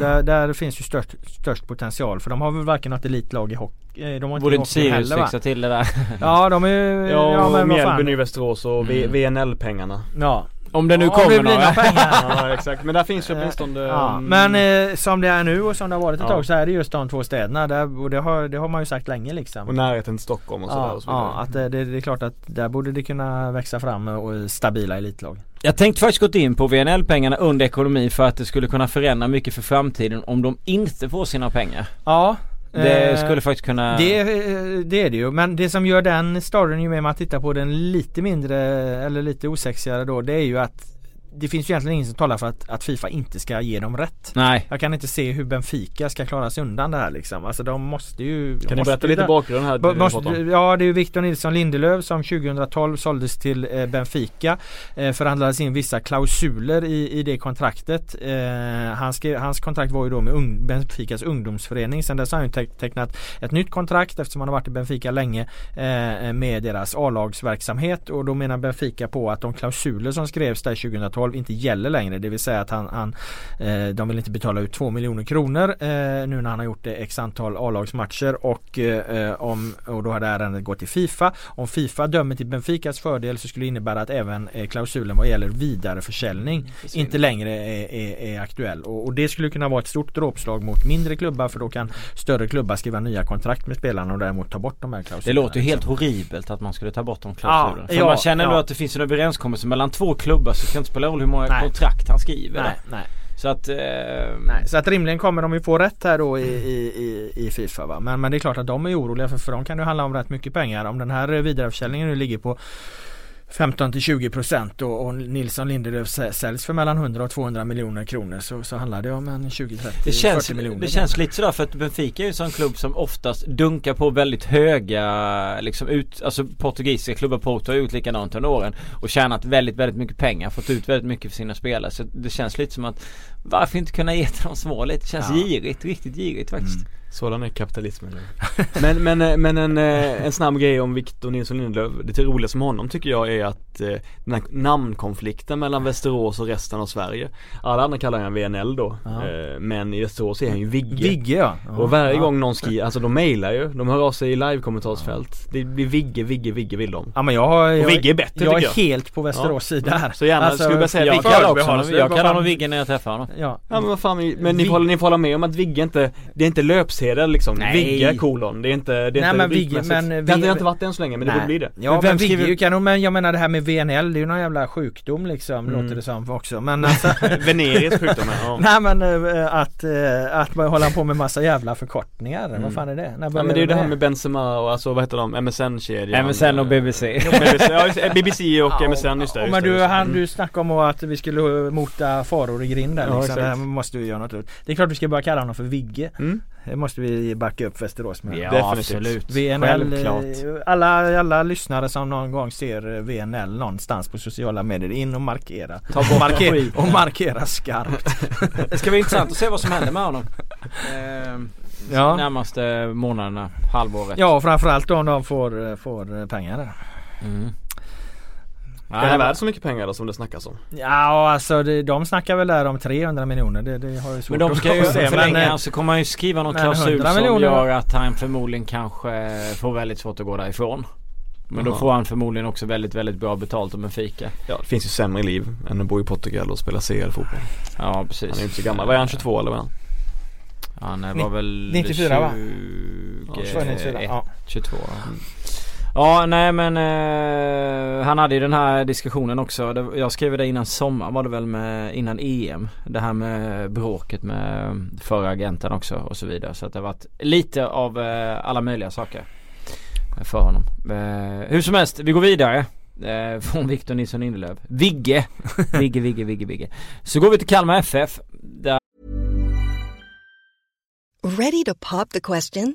Där, där finns ju störst, störst potential för de har väl varken något elitlag i hockey, eh, de har inte Borde inte Sirius heller va? fixa till det där? Ja de är ju, Ja, ja men vad Mjällby Västerås och Mm. VNL-pengarna. Ja. Om det nu Om kommer några. ja exakt, men där finns ju åtminstone Ja, mm, men eh, som det är nu och som det har varit ett Ja. tag så är det just de två städerna där, och det har, det har man ju sagt länge liksom. Och närheten till Stockholm och sådär Ja, och så ja att det, det, det är klart att där borde det kunna växa fram och stabila elitlag. Jag tänkte faktiskt gått in på VNL-pengarna under ekonomi för att det skulle kunna förändra mycket för framtiden om de inte får sina pengar. Ja. Det eh, skulle faktiskt kunna... det, eh, det är det ju. Men det som gör den storyn ju med att titta på den lite mindre eller lite osexigare då det är ju att det finns ju egentligen ingen som talar för att, att Fifa inte ska ge dem rätt. Nej. Jag kan inte se hur Benfica ska klara sig undan det här liksom. Alltså de måste ju Kan måste berätta lite bakgrund här? Du Måste, ja det är ju Victor Nilsson Lindelöf som 2012 såldes till eh, Benfica. Eh, förhandlades in vissa klausuler i, i det kontraktet. Eh, han skrev, hans kontrakt var ju då med ung, Benficas ungdomsförening. Sen dess har han ju te- tecknat ett nytt kontrakt eftersom han har varit i Benfica länge eh, med deras A-lagsverksamhet. Och då menar Benfica på att de klausuler som skrevs där 2012 inte gäller längre. Det vill säga att han, han eh, de vill inte betala ut 2 miljoner kronor eh, nu när han har gjort det x antal A-lagsmatcher och, eh, om, och då hade ärendet gått till Fifa. Om Fifa dömer till Benficas fördel så skulle det innebära att även eh, klausulen vad gäller vidareförsäljning inte längre är, är, är aktuell. Och, och det skulle kunna vara ett stort dråpslag mot mindre klubbar för då kan större klubbar skriva nya kontrakt med spelarna och däremot ta bort de här Det klausulerna. låter ju helt horribelt att man skulle ta bort de klausulerna. Ja, För ja, man känner ja. att det finns en överenskommelse mellan två klubbar så det kan inte spela roll hur många Nej. kontrakt han skriver. Nej, nej. Så att... Eh, Nej, så att rimligen kommer de ju få rätt här då i, i, i, Fifa va? Men, men det är klart att de är oroliga för, för de kan ju handla om rätt mycket pengar. Om den här vidareförsäljningen nu ligger på 15 till 20 procent och, och Nilsson Lindelöf sä- säljs för mellan 100 och 200 miljoner kronor så, så handlar det om en 20, 30, Det känns, 40 miljoner. det känns lite sådär för att Benfica är ju en sån klubb som oftast dunkar på väldigt höga liksom ut, alltså portugisiska klubbar Porto har gjort likadant under åren och tjänat väldigt väldigt mycket pengar, fått ut väldigt mycket för sina spelare så det känns lite som att varför inte kunna ge till de små lite? Känns Ja. girigt, riktigt girigt faktiskt. Mm. Sådan är kapitalismen men, men, eh, men en, eh, en snabb grej om Victor Nilsson Lindelöf Det roligaste med honom tycker jag är att eh, Den här namnkonflikten mellan Västerås och resten av Sverige Alla andra kallar han VNL då Ja. eh, Men i Västerås är han ju Vigge Vigge ja. Och varje ja. gång någon skriver, alltså de mailar ju, de hör av sig i live-kommentarsfält Det blir Vigge, Vigge, Vigge vill de Ja men jag har, jag, Och Vigge är bättre jag är tycker jag helt på Västerås sida här. Så gärna, skulle jag säga Jag Vigge kallar också honom, jag kallar honom Vigge när jag träffar honom. Ja. Ja men vad fan, men ni får, ni får hålla med om att Vigge inte, det är inte löpsedel liksom Nej. Vigge kolon, det är inte, det är Nej, inte men Vigge- men, det, eh, har inte- det vi- har inte varit det än så länge men det borde bli det Ja Men men vem Vigge skriver- ju kanon men jag menar det här med VNL det är ju någon jävla sjukdom liksom Mm. låter det som också men alltså Venerisk sjukdom ja. Nej men eh, att, eh, att man håller på med massa jävla förkortningar, Mm. vad fan är det? När Ja men det är ju det här med Benzema och alltså vad heter de, MSN-kedjan MSN och BBC. BBC, och Ja, MSN just det, Men du, han, Mm. du snackade om att vi skulle mota faror i grind där Ja, liksom. Det måste vi göra något åt. Det är klart vi ska börja kalla honom för Vigge. Mm. Det måste vi backa upp Västerås med. Ja Definitivt. absolut. VNL, Självklart. eh, alla, alla lyssnare som någon gång ser eh, VNL någonstans på sociala medier, in och markera. Ta bort Markera, skit. och markera skarpt. Det ska bli intressant att se vad som händer med honom. Ehm, Ja. Närmaste månaderna, halvåret. Ja, och framförallt om de får, eh, får eh, pengar där. Mm. Är värd så mycket pengar då som det snackas om? Ja, alltså det, de snackar väl där om 300 miljoner. Det, det har jag svårt Men de ska ju se. förlänga, Men, eh, så kommer han ju skriva någon klausul 100 som miljoner- gör att han förmodligen kanske får väldigt svårt att gå därifrån. Men då får han förmodligen också väldigt, väldigt bra betalt om en fika. Ja det finns ju sämre liv än att bo i Portugal och spela CL-fotboll Ja precis. Han är ju inte så gammal, vad är han 22 eller vad är han? Han var väl 94, va? 20, Ja, 94, ja. 22 ja. Ja nej men eh, han hade ju den här diskussionen också. Det, jag skrev det innan sommaren var det väl med, innan EM. Det här med bråket med förra agenten också och så vidare. Så att det har varit lite av eh, alla möjliga saker för honom. Eh, hur som helst, vi går vidare. Eh, från Victor Nilsson Lindelöf. Vigge. Vigge, Vigge, Vigge, Vigge. Så går vi till Kalmar FF. Där Ready to pop the question?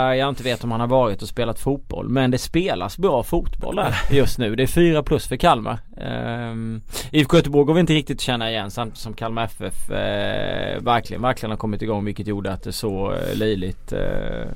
Äh, jag inte vet om han har varit och spelat fotboll men det spelas bra fotboll där just nu. Det är fyra plus för Kalmar. Ehm, um, IFK Göteborg går vi inte riktigt att känna igen samtidigt som Kalmar FF eh, verkligen, verkligen har kommit igång vilket gjorde att det såg eh, löjligt eh,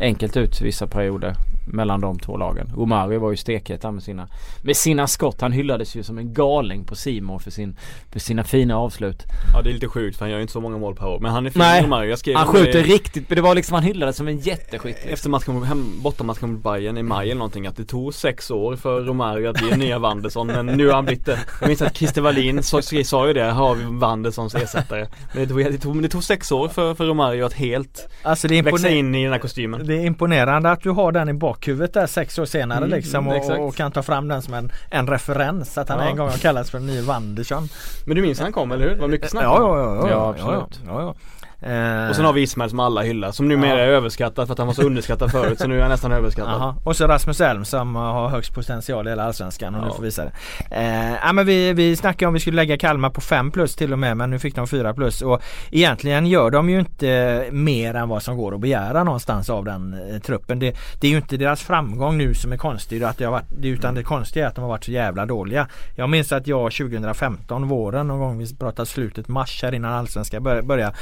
enkelt ut vissa perioder mellan de två lagen. Omari var ju stekhet med sina, med sina skott. Han hyllades ju som en galning på Simon för, sin, för sina fina avslut. Ja det är lite sjukt för han gör ju inte så många mål per år men han är fin Nej. Romario. Jag skrev Han skjuter riktigt, men det var liksom han hyllades som en jätteskytt. liksom. Efter matchen hem, bortamatchen mot Bayern i maj eller någonting att det tog sex år för Romario att bli nya Wanderson men nu har han blivit det. Jag minns att Christer Wallin sa, sa ju det, har vi Wandersons ersättare. Men det tog, det tog, det tog sex år för, för Romario att helt Alltså det är, växa in i den här kostymen. det är imponerande att du har den i bakhuvudet där sex år senare Mm, liksom och, och kan ta fram den som en, en referens att han Ja. en gång har kallats för en ny Wandersson. Men du minns när han kom eller hur? Det var mycket snack Ja, ja, ja, Ja, ja, absolut. ja, ja. Eh, Och sen har vi Ismail som alla hyllar som numera Ja. är överskattad för att han var så underskattad förut så nu är han nästan överskattad. Aha. Och så Rasmus Elm som har högst potential i hela Allsvenskan och nu Ja. får visa det. Eh, ja, men vi, vi snackade om vi skulle lägga Kalmar på 5 plus till och med men nu fick de 4 plus och egentligen gör de ju inte mer än vad som går att begära någonstans av den eh, truppen. Det, det är ju inte deras framgång nu som är konstig att det har varit, utan det konstiga är att de har varit så jävla dåliga. Jag minns att jag 2015 våren någon gång vi pratade slutet mars här innan Allsvenskan började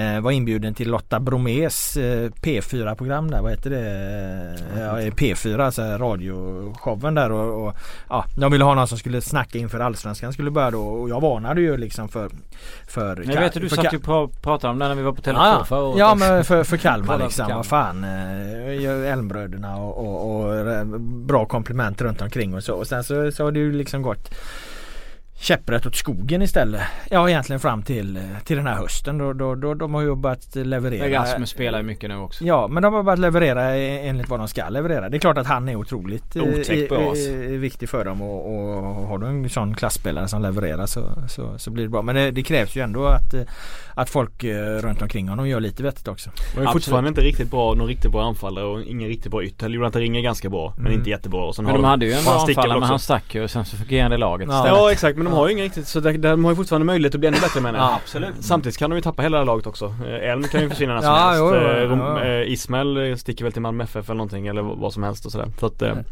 eh, var inbjuden till Lotta Bromés eh, P4 program där, vad heter det? Eh, Ja, P4 alltså radioshowen där och, och ja, de ville ha någon som skulle snacka inför Allsvenskan skulle börja då och jag varnade ju liksom för för Jag vet att du för satt ju och pratade om det när vi var på Tele2 Ja, förra ja. men för, för Kalmar liksom, vad fan eh, Elmbröderna och, och, och eh, bra komplement runt omkring och så och sen så, så har det ju liksom gått käpprätt åt skogen istället. Ja egentligen fram till, eh, till den här hösten då, då, då de har ju börjat leverera. Rasmus spelar ju mycket nu också. Ja men de har börjat leverera enligt vad de ska leverera. Det är klart att han är otroligt eh, bra, alltså. viktig för dem och, och har du en sån klassspelare som levererar så, så, så blir det bra. Men det, det krävs ju ändå att, eh, att folk runt omkring honom gör lite vettigt också. Men är fortfarande inte riktigt bra, någon riktigt bra anfallare och ingen riktigt bra ytter. Jonathan Ring är ganska bra men Mm. inte jättebra. Och sen Men har de hade ju en bra han anfallare men han stack ju och sen så fungerade laget Ja. istället. Ja exakt men de har ju ingen riktigt så de, de har ju fortfarande möjlighet att bli ännu bättre menar jag. Ja, absolut. Samtidigt kan de ju tappa hela det här laget också. Eh, Elm kan ju försvinna när som Ja, helst. jo, jo, Eh, jo. Rom- eh, Ismail sticker väl till Malmö FF eller någonting eller vad som helst och sådär. Så att, eh, Men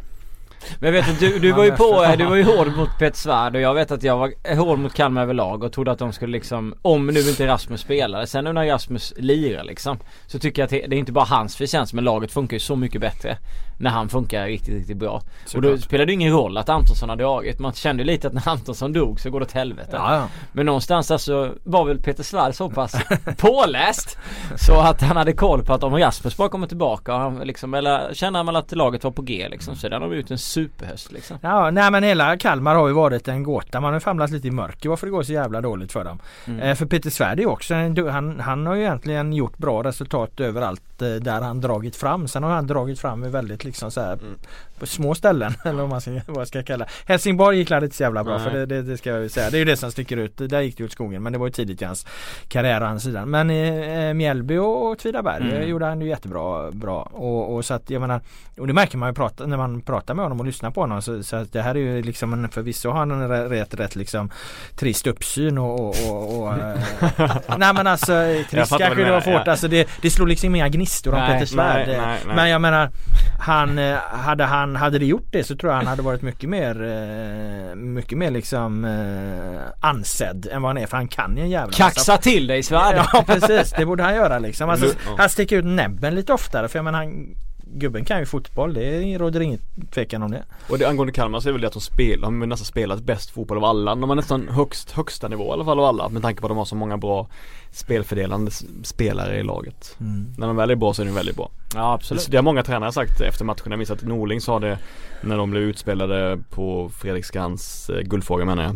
jag vet att du, du var ju på, du var ju hård mot Peter Svärd och jag vet att jag var hård mot Kalmar överlag och trodde att de skulle liksom, om nu inte Rasmus spelade, sen nu när Rasmus lirar liksom Så tycker jag att det det är inte bara hans förtjänst men laget funkar ju så mycket bättre När han funkar riktigt, riktigt bra Och då Såklart. spelade det ingen roll att Antonsson hade dragit, man kände lite att när Antonsson dog så går det åt helvete Ja, ja. Men någonstans alltså var väl Peter Svärd så pass påläst Så att han hade koll på att om Rasmus bara kommer tillbaka och han liksom, eller känner man att laget var på G liksom så hade de ut en superhöst liksom Ja, nej men hela Kalmar har ju varit en gåta. Man har famlat lite i mörker varför det går så jävla dåligt för dem. Mm. Eh, för Peter Svärd är ju också en, han, han har ju egentligen gjort bra resultat överallt eh, där han dragit fram. Sen har han dragit fram i väldigt liksom så här Mm på små ställen eller vad man ska, vad jag ska kalla Helsingborg gick inte så jävla bra Nej. för det, det, det ska jag ju säga. Det är ju det som sticker ut. Där gick det åt skogen men det var ju tidigt i hans karriär å andra sidan. Men eh, Mjällby och Åtvidaberg Mm. mm. gjorde han ju jättebra bra. Och, och så att jag menar och det märker man ju prata, när man pratar med honom och lyssnar på honom så, så att det här är ju liksom en, förvisso har han en rätt, rätt, liksom trist uppsyn och, och, och, eh, Nej men alltså trist kanske det var hårt ja. alltså det, det slog liksom inga gnistor om Nej, Peter Svärd. Men jag menar han, eh, hade han, hade det gjort det så tror jag han hade varit mycket mer eh, Mycket mer liksom eh, ansedd än vad han är för han kan ju en jävla massa Kaxa till dig Svärd! Ja precis, det borde han göra liksom. Alltså, Ja. han sticker ut näbben lite oftare för jag menar han Gubben kan ju fotboll, det råder ingen tvekan om det. Och det angående Kalmar så är väl det att de spelar, de har nästan spelat bäst fotboll av alla. De har nästan högst, högsta nivå i alla fall av alla med tanke på att de har så många bra spelfördelande spelare i laget. När de väl är bra så är de väldigt bra. Ja absolut. Det har många tränare sagt efter matchen. Jag minns att Norling sa det när de blev utspelade på Fredriksskans eh, guldfråga menar jag.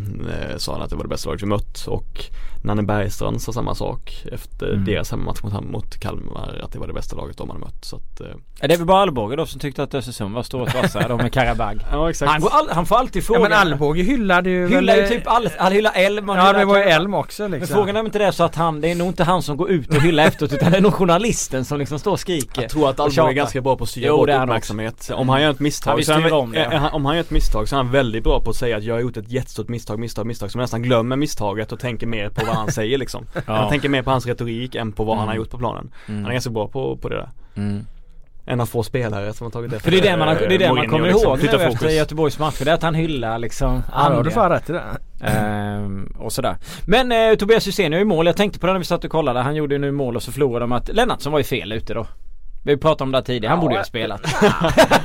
Eh, sa han att det var det bästa laget vi mött och Nanne Bergstrand sa samma sak efter Mm. deras hemmamatch mot, mot Kalmar att det var det bästa laget de hade mött. Så att, eh, Är det väl bara Alborg då som tyckte att Östersund var stort vassa de med Karabag? ja exakt. Han, går all, han får alltid Ja frågan. men Alvbåge hyllade ju Hyllar ju typ all, han hyllar Elm han Ja det var ju. Elm också Men liksom. frågan är om inte det är så att han, det är nog inte han som går ut och hyllar efteråt utan det är nog journalisten som liksom står och skriker. Jag tror att Alborg är ganska bra på att styra Jo, bort han uppmärksamhet. Om han gör ett Han misstag visste så han, om det. han- Om han gör ett misstag så är han väldigt bra på att säga att jag har gjort ett jättestort misstag, misstag, misstag. Så man nästan glömmer misstaget och tänker mer på vad han säger liksom. Han tänker mer på hans retorik än på vad han har gjort på planen. Han är ganska bra på, på det där. Mm. En av få spelare som har tagit det För det är det man, har, det är det man kommer liksom. ihåg nu efter. Göteborgs matcher. Det är att han hyllar liksom Ja då har du fan rätt i det. Ehm, och sådär. Men eh, Tobias Hysén är ju i mål. Jag tänkte på det när vi satt och kollade. Han gjorde ju nu mål och så förlorade de att Lennartsson var ju fel ute då. Vi pratade om det här tidigare. Han Ja, borde ju ha spelat.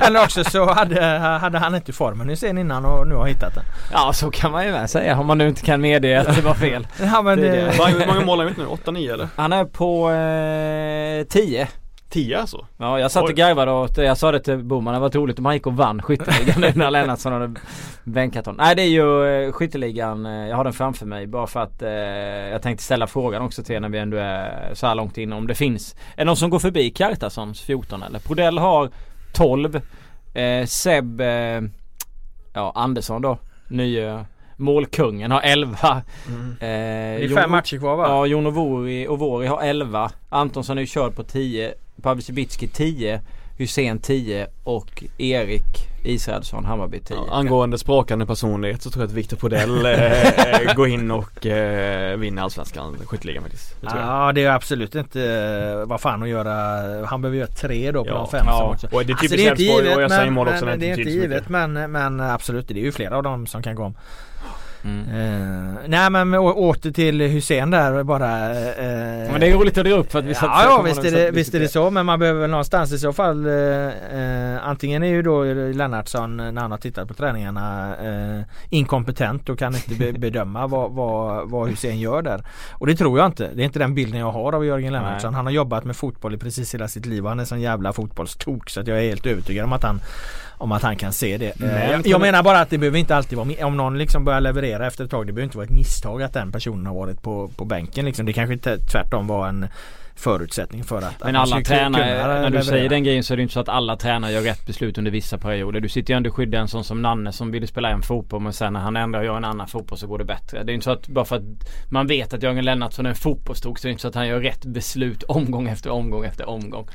Eller också så hade, hade han inte formen sen innan och nu har hittat den. Ja så kan man ju med säga. Om man nu inte kan medge att det var fel. Ja men Det Hur många mål har han gjort nu? 8-9 eller? Han är på eh, 10. 10 alltså? Ja jag satt och garvade åt, jag sa det till Boman, det var roligt om han gick och vann skytteligan nu när Lennartsson hade bänkat honom. Nej det är ju eh, skytteligan, eh, jag har den framför mig bara för att eh, jag tänkte ställa frågan också till er när vi ändå är så här långt in om det finns. Är det någon som går förbi Kartassons 14 eller? Prodell har 12. Eh, Seb, eh, ja Andersson då, nye målkungen har 11. Eh, det är Jon- fem matcher kvar va? Ja, Jon Ovori, Ovori har 11. Antonsson är ju körd på 10. Pavlicic 10. Hussein 10 och Erik Israelsson Hammarby 10. Ja, angående sprakande personlighet så tror jag att Victor Podell eh, går in och eh, vinner Allsvenskan skytteligan faktiskt. Det. Ja det är absolut inte eh, vad fan att göra. Han behöver göra tre då på Ja. de fem Ja. också. Och det är Alltså, typiskt Elfsborg och jag säger mål också men, det det är inte inte givet men, men absolut det är ju flera av dem som kan gå om. Mm. Eh, nej men å- åter till Hussein där bara. eh, Men det är roligt att dra upp för att vi satt Ja, ja visst är, det, visst är det så men man behöver väl någonstans i så fall eh, Antingen är ju då Lennartsson när han har tittat på träningarna inkompetent och kan inte be, bedöma vad, vad, vad Hussein gör där. Och det tror jag inte. Det är inte den bilden jag har av Jörgen Lennartsson. Han har jobbat med fotboll i precis hela sitt liv och han är sån jävla fotbollstok så att jag är helt övertygad om att han om att han kan se det. Men- jag, jag menar bara att det behöver inte alltid vara om någon liksom börjar leverera leverera efter ett tag. Det behöver inte vara ett misstag att den personen har varit på, på bänken liksom. Det kanske inte tvärtom var en förutsättning för att Men alla tränare, när du leverera. säger den grejen så är det inte så att alla tränare gör rätt beslut under vissa perioder. Du sitter ju ändå och skyddar en sån som Nanne som ville spela en fotboll men sen när han ändrar och gör en annan fotboll så går det bättre. Det är inte så att bara för att man vet att Jörgen Lennartsson är en fotbollstok så är det inte så att han gör rätt beslut omgång efter omgång efter omgång.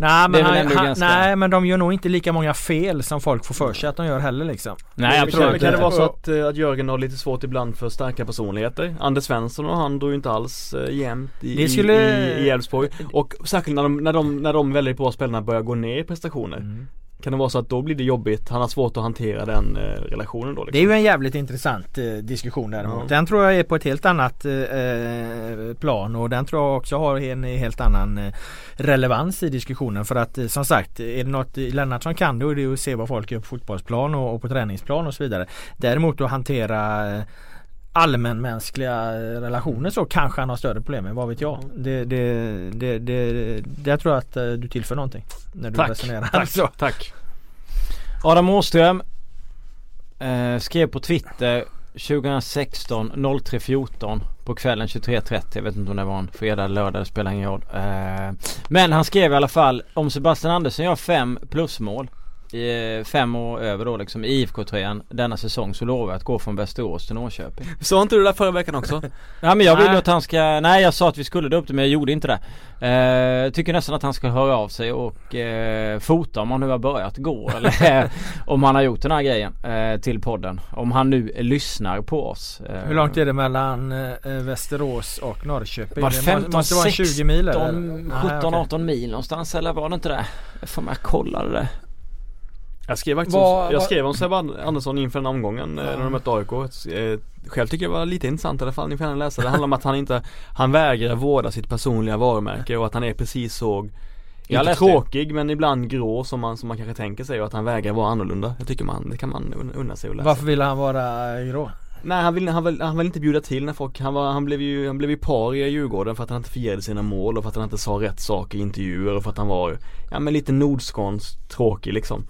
Nej men, han, han, ganska- nej men de gör nog inte lika många fel som folk får för sig att de gör heller liksom. Nej Men absolut kan, kan det inte. vara så att, eh, att Jörgen har lite svårt ibland för starka personligheter? Anders Svensson och han drog ju inte alls eh, jämnt i skulle- i- i i Elfsborg Och särskilt när de, när de, när de väldigt bra spelarna börjar gå ner i prestationer Kan det vara så att då blir det jobbigt? Han har svårt att hantera den eh, relationen då liksom. Det är ju en jävligt intressant eh, diskussion däremot. Ja. Den tror jag är på ett helt annat eh, eh, plan och den tror jag också har en helt annan eh, relevans i diskussionen. För att eh, som sagt, är det något Lennartsson kan då är det att se vad folk gör på fotbollsplan och, och på träningsplan och så vidare. Däremot att hantera allmänmänskliga relationer så kanske han har större problem med, vad vet jag. Det, det, det, det, där tror jag att eh, du tillför någonting. När du Tack, resonerar tack, så. tack Adam Åström eh, skrev på Twitter 2016 03.14 på kvällen 23.30. Jag vet inte om det var en fredag eller lördag, det spelar ingen roll. Eh, men han skrev i alla fall om Sebastian Andersson gör fem plusmål i eh, fem år över då liksom i IFK-tröjan denna säsong så lovar jag att gå från Västerås till Norrköping. Sa inte du det där förra veckan också? Ja men jag vill Nej. att han ska, nej jag sa att vi skulle dra upp det men jag gjorde inte det. Eh, tycker nästan att han ska höra av sig och eh, fota om han nu har börjat gå eller eh, om han har gjort den här grejen eh, till podden. Om han nu lyssnar på oss. Eh, Hur långt är det mellan Västerås och Norrköping? Var det må- 15, måste vara en 20 mil eller? 17, Nej, okej. 17-18 mil någonstans eller var det inte det? Jag får med kolla det där. Jag skrev faktiskt Vad- om, jag skrev om Sebbe Andersson inför den omgången eh, när de mötte AIK. Eh, Själv tycker jag det var lite intressant i alla fall, ni får gärna läsa. Det handlar om att han inte, han vägrar vårda sitt personliga varumärke och att han är precis så inte läste det. tråkig men ibland grå som man, som man kanske tänker sig och att han vägrar vara annorlunda. Jag tycker man, det kan man un- unna sig att läsa. Varför ville han vara grå? Nej han vill, han, vill, han vill inte bjuda till när folk, han, var, han, blev ju, han blev ju par i Djurgården för att han inte firade sina mål och för att han inte sa rätt saker i intervjuer och för att han var, ja men lite nordskånsk tråkig liksom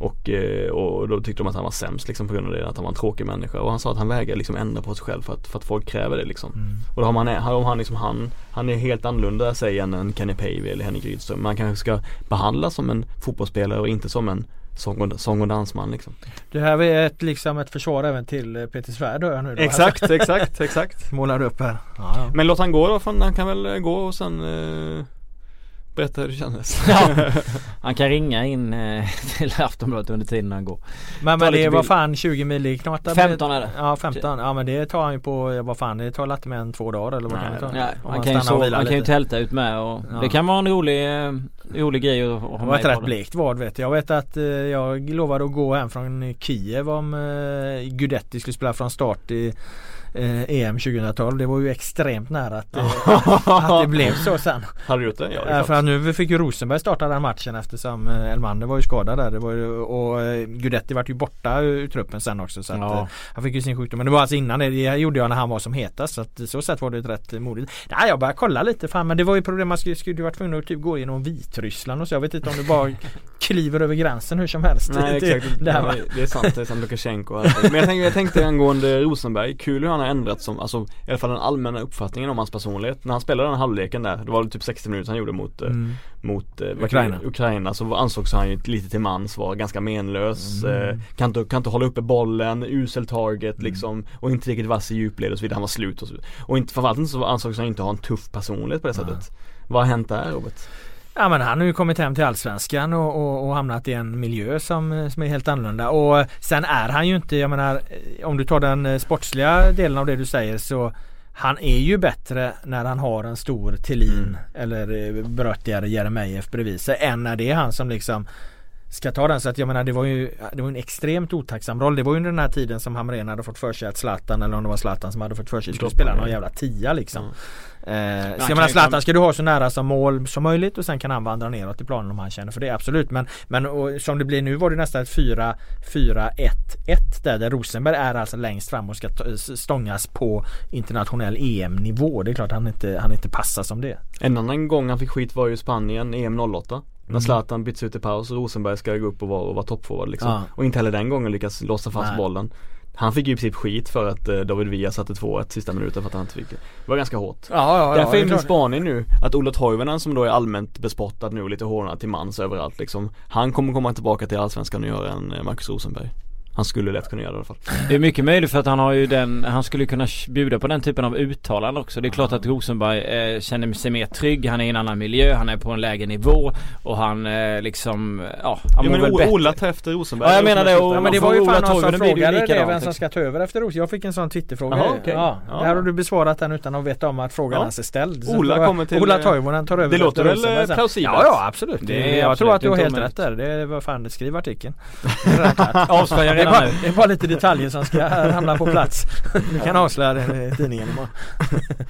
och, eh, och då tyckte de att han var sämst liksom på grund av det, att han var en tråkig människa. Och han sa att han vägrar liksom ändra på sig själv för att, för att folk kräver det liksom. Och då har man, har han liksom han, han är helt annorlunda säger än en Kenny Pavey eller Henrik Rydström. Man kanske ska behandlas som en fotbollsspelare och inte som en sång och, sång och dansman liksom. Det här är ett, liksom ett försvar även till eh, Peter Svärd hör jag nu då. Exakt, exakt, exakt. Målar upp här. Ja, ja. Men låt han gå då, fan, han kan väl gå och sen eh, berätta hur det kändes. Ja. Han kan ringa in eh, till Aftonbladet under tiden han går. Men, Ta men det var fan 20 mil i knata 15 är det. Ja 15, ja men det tar han ju på, vad fan det tar lätt med en två dagar eller vad Nej, kan det ta? Nej, han kan ju, så, han kan ju tälta ut med och Ja. det kan vara en rolig, eh, rolig grej att, att ha Det var med ett rätt blekt vad vet jag. Jag vet att eh, jag lovade att gå hem från Kiev om eh, Gudetti skulle spela från start i eh, EM 2012. Det var ju extremt nära att, eh, att det blev så sen. Har du gjort det? Ja, det är Eh, för att nu fick ju Rosenberg starta den matchen eftersom eh, Elmander var ju skadad där. Det var ju, och Gudetti vart ju borta ur truppen sen också. Så att, Ja. han fick ju sin sjukdom. Men det var alltså innan det. Det gjorde jag när han var som hetast. Så att så sätt var det ett rätt modigt. Nej jag började kolla lite fan men det var ju problem. Man skulle, skulle ju varit tvungen att typ gå genom Vitryssland och så. Jag vet inte om du bara kliver över gränsen hur som helst. Nej Det- exakt, det här var- Nej, det är sant, det är sant Lukasjenko. Men jag tänkte, jag tänkte angående Rosenberg, kul hur han har ändrat som, alltså i alla fall den allmänna uppfattningen om hans personlighet När han spelade den halvleken där, det var typ 60 minuter han gjorde mot, eh, Mm. mot eh, Ukraina. Ukraina så ansågs han ju lite till mans, var ganska menlös, Mm. eh, kan, inte, kan inte hålla uppe bollen, usel target Mm. liksom Och inte riktigt vass i djupled och så vidare, han var slut och så vidare. Och inte, framförallt så ansågs han inte ha en tuff personlighet på det sättet Vad har hänt där Robert? Ja men han har ju kommit hem till Allsvenskan och, och, och hamnat i en miljö som, som är helt annorlunda. Och sen är han ju inte, jag menar om du tar den eh, sportsliga delen av det du säger så han är ju bättre när han har en stor Thelin eller eh, bröttigare Jeremejeff bredvid sig än när det är han som liksom ska ta den. Så att jag menar det var ju det var en extremt otacksam roll. Det var ju under den här tiden som Hamrén hade fått för sig att Zlatan eller om det var Zlatan som hade fått för sig att skulle spela någon jävla tia liksom. Mm. Eh, så jag menar Zlatan ska du ha så nära som mål som möjligt och sen kan han vandra neråt i planen om han känner för det absolut. Men, men och, som det blir nu var det nästan ett 4-4-1-1 där, där Rosenberg är alltså längst fram och ska stångas på internationell EM-nivå. Det är klart han inte, han inte passar som det. En annan gång han fick skit var ju Spanien, EM 08 När Mm. Zlatan byts ut i paus och Rosenberg ska gå upp och vara, och vara toppforward liksom Ja. Och inte heller den gången lyckas låsa fast Nej. bollen Han fick ju i princip skit för att eh, David Villa satte 2-1 sista minuten för att han inte fick det. Det var ganska hårt. Ja, ja, Därför är min spaning nu att Ola Toivonen som då är allmänt bespottad nu och lite hånad till mans överallt liksom Han kommer komma tillbaka till Allsvenskan och göra en eh, Marcus Rosenberg Han skulle lätt kunna göra det i alla fall Det är mycket möjligt för att han har ju den, han skulle kunna bjuda på den typen av uttalande också. Det är klart att Rosenberg eh, känner sig mer trygg, han är i en annan miljö, han är på en lägre nivå och han eh, liksom, ja, han Ja mår men väl bättre. Ola tar efter Rosenberg Ja, jag menar det, och- Ja, men det var ju fan någon som frågade det vem som ska ta över efter Ros. Jag fick en sån Twitterfråga. Jaha, okej. Ja, Ja. där har du besvarat den utan att veta om att frågan Ja. ens är ställd. Så Ola kommer till- Ola Toivonen tar över Det låter väl, Rosenberg eh, plausibelt? Ja, ja absolut. Det jag tror att du har inte helt rätt där. Det var fan, det skriv artikeln. Avslöja Det är, bara, det är bara lite detaljer som ska hamna på plats. Du kan avslöja det i tidningen imorgon.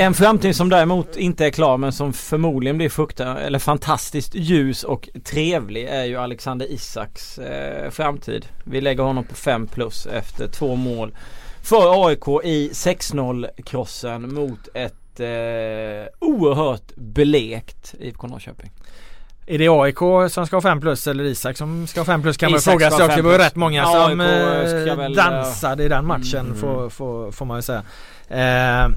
En framtid som däremot inte är klar men som förmodligen blir frukta, eller fantastiskt ljus och trevlig är ju Alexander Isaks eh, framtid. Vi lägger honom på 5 plus efter två mål för AIK i 6-0 krossen mot ett eh, oerhört belekt IFK Norrköping. Är det AIK som ska ha 5 plus eller Isak som ska ha 5 plus kan man fråga sig också. Det var ju rätt många Ja, som eh, väl, dansade i den matchen Mm. får, får, får man ju säga. Eh,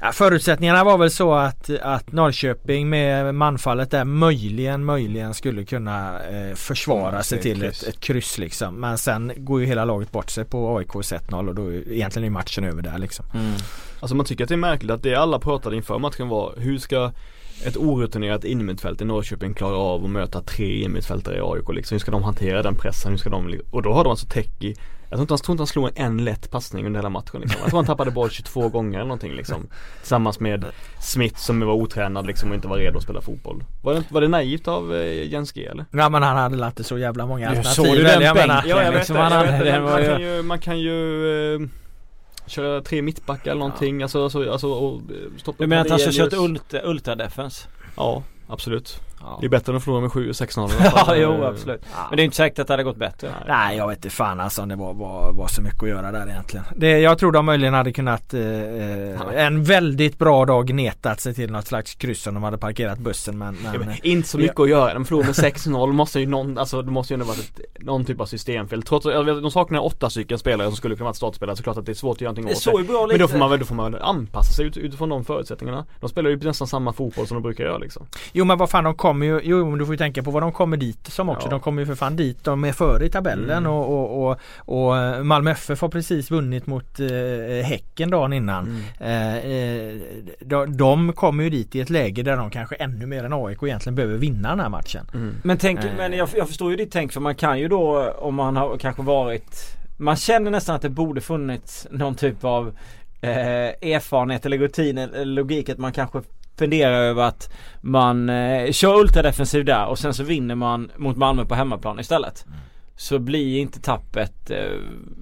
ja, förutsättningarna var väl så att, att Norrköping med manfallet där möjligen, möjligen skulle kunna eh, försvara Mm, sig till ett, ett kryss liksom. Men sen går ju hela laget bort sig på AIKs 1-0 och då är egentligen är matchen över där liksom. Alltså man tycker att det är märkligt att det alla pratade inför matchen var hur ska ett orutinerat innermittfält i Norrköping klara av att möta tre innermittfältare i AIK liksom. Hur ska de hantera den pressen? Hur ska de, och då har de alltså Teki Jag tror inte han, tror inte han slog en, en lätt passning under hela matchen liksom. Jag tror han tappade boll 22 gånger eller någonting liksom Tillsammans med Smith som var otränad liksom och inte var redo att spela fotboll Var det, var det naivt av eh, Jens G eller? Ja men han hade inte så jävla många alternativ. såg du den bänken? Ja, jag vet liksom, det, jag vet det. man, kan ju, man kan ju eh, Köra tre mittbackar eller någonting, alltså, alltså, alltså och, eh, stoppa Du menar att han ska Kadelius. kört ultra, ultradefens? Ja, absolut Ja. Det är bättre än att förlora med 7-6-0 Ja, jo absolut. Ja. Men det är inte säkert att det hade gått bättre. Nej jag vet inte fan alltså om det var, var, var så mycket att göra där egentligen. Det, jag tror de möjligen hade kunnat eh, eh, en väldigt bra dag gnetat sig till något slags kryss om de hade parkerat bussen men, men, Ja, men inte så mycket att göra, de förlorar med 6-0, måste ju någon, alltså det måste ju ändå varit ett, någon typ av systemfel Trots att de saknar åtta stycken spelare som skulle kunna vara startspelare så klart att det är svårt att göra någonting Det åt såg ju bra Men då får man väl, då får man väl anpassa sig ut, utifrån de förutsättningarna De spelar ju nästan samma fotboll som de brukar göra liksom Jo men vad fan de kommer ju, jo men du får ju tänka på vad de kommer dit som också. Ja. De kommer ju för fan dit, de är före i tabellen Mm. och, och, och, och eh, Malmö FF har precis vunnit mot eh, Häcken dagen innan. Eh, eh, de, de kommer ju dit i ett läge där de kanske ännu mer än AIK egentligen behöver vinna den här matchen. Mm. Men tänk, Eh. men jag, jag förstår ju ditt tänk för man kan ju då om man har kanske varit Man känner nästan att det borde funnits någon typ av eh, erfarenhet eller rutin eller logik att man kanske funderar över att man eh, kör ultradefensiv där och sen så vinner man mot Malmö på hemmaplan istället. Så blir inte tappet, eh,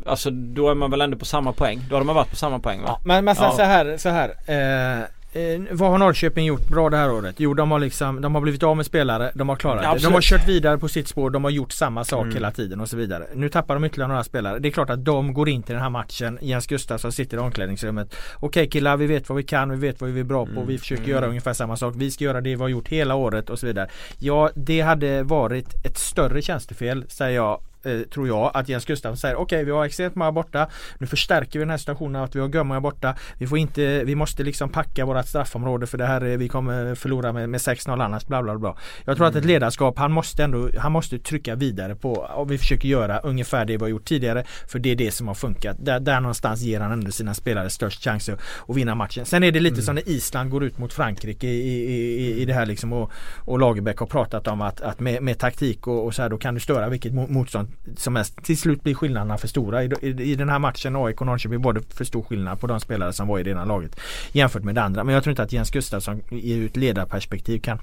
alltså då är man väl ändå på samma poäng. Då hade man varit på samma poäng va? Men, men sen Ja. så här, så här. Eh, eh, vad har Norrköping gjort bra det här året? Jo de har liksom, de har blivit av med spelare, de har klarat Ja, det. De absolut. har kört vidare på sitt spår, de har gjort samma sak Mm. hela tiden och så vidare. Nu tappar de ytterligare några spelare. Det är klart att de går in till den här matchen. Jens Gustafsson sitter i omklädningsrummet. Okej killar, vi vet vad vi kan, vi vet vad vi är bra på. Mm. Vi försöker Mm. göra ungefär samma sak. Vi ska göra det vi har gjort hela året och så vidare. Ja, det hade varit ett större tjänstefel, säger jag. Eh, tror jag att Jens Gustafsson säger okej vi har extremt många borta. Nu förstärker vi den här situationen att vi har Gömma borta. Vi får inte, vi måste liksom packa vårat straffområde för det här är, vi kommer förlora med, med 6-0 annars. Bla bla bla. Jag tror att ett ledarskap, han måste ändå, han måste trycka vidare på och vi försöker göra ungefär det vi har gjort tidigare För det är det som har funkat. Där, där någonstans ger han ändå sina spelare störst chans att, att vinna matchen. Sen är det lite som när Island går ut mot Frankrike i, i, i, i det här liksom och, och Lagerbäck har pratat om att, att med, med taktik och, och så här då kan du störa vilket mo- motstånd som helst. Till slut blir skillnaderna för stora. I, i, i den här matchen AIK och Norrköping var det för stor skillnad på de spelare som var i det ena laget jämfört med det andra. Men jag tror inte att Jens Gustafsson i ett ledarperspektiv kan,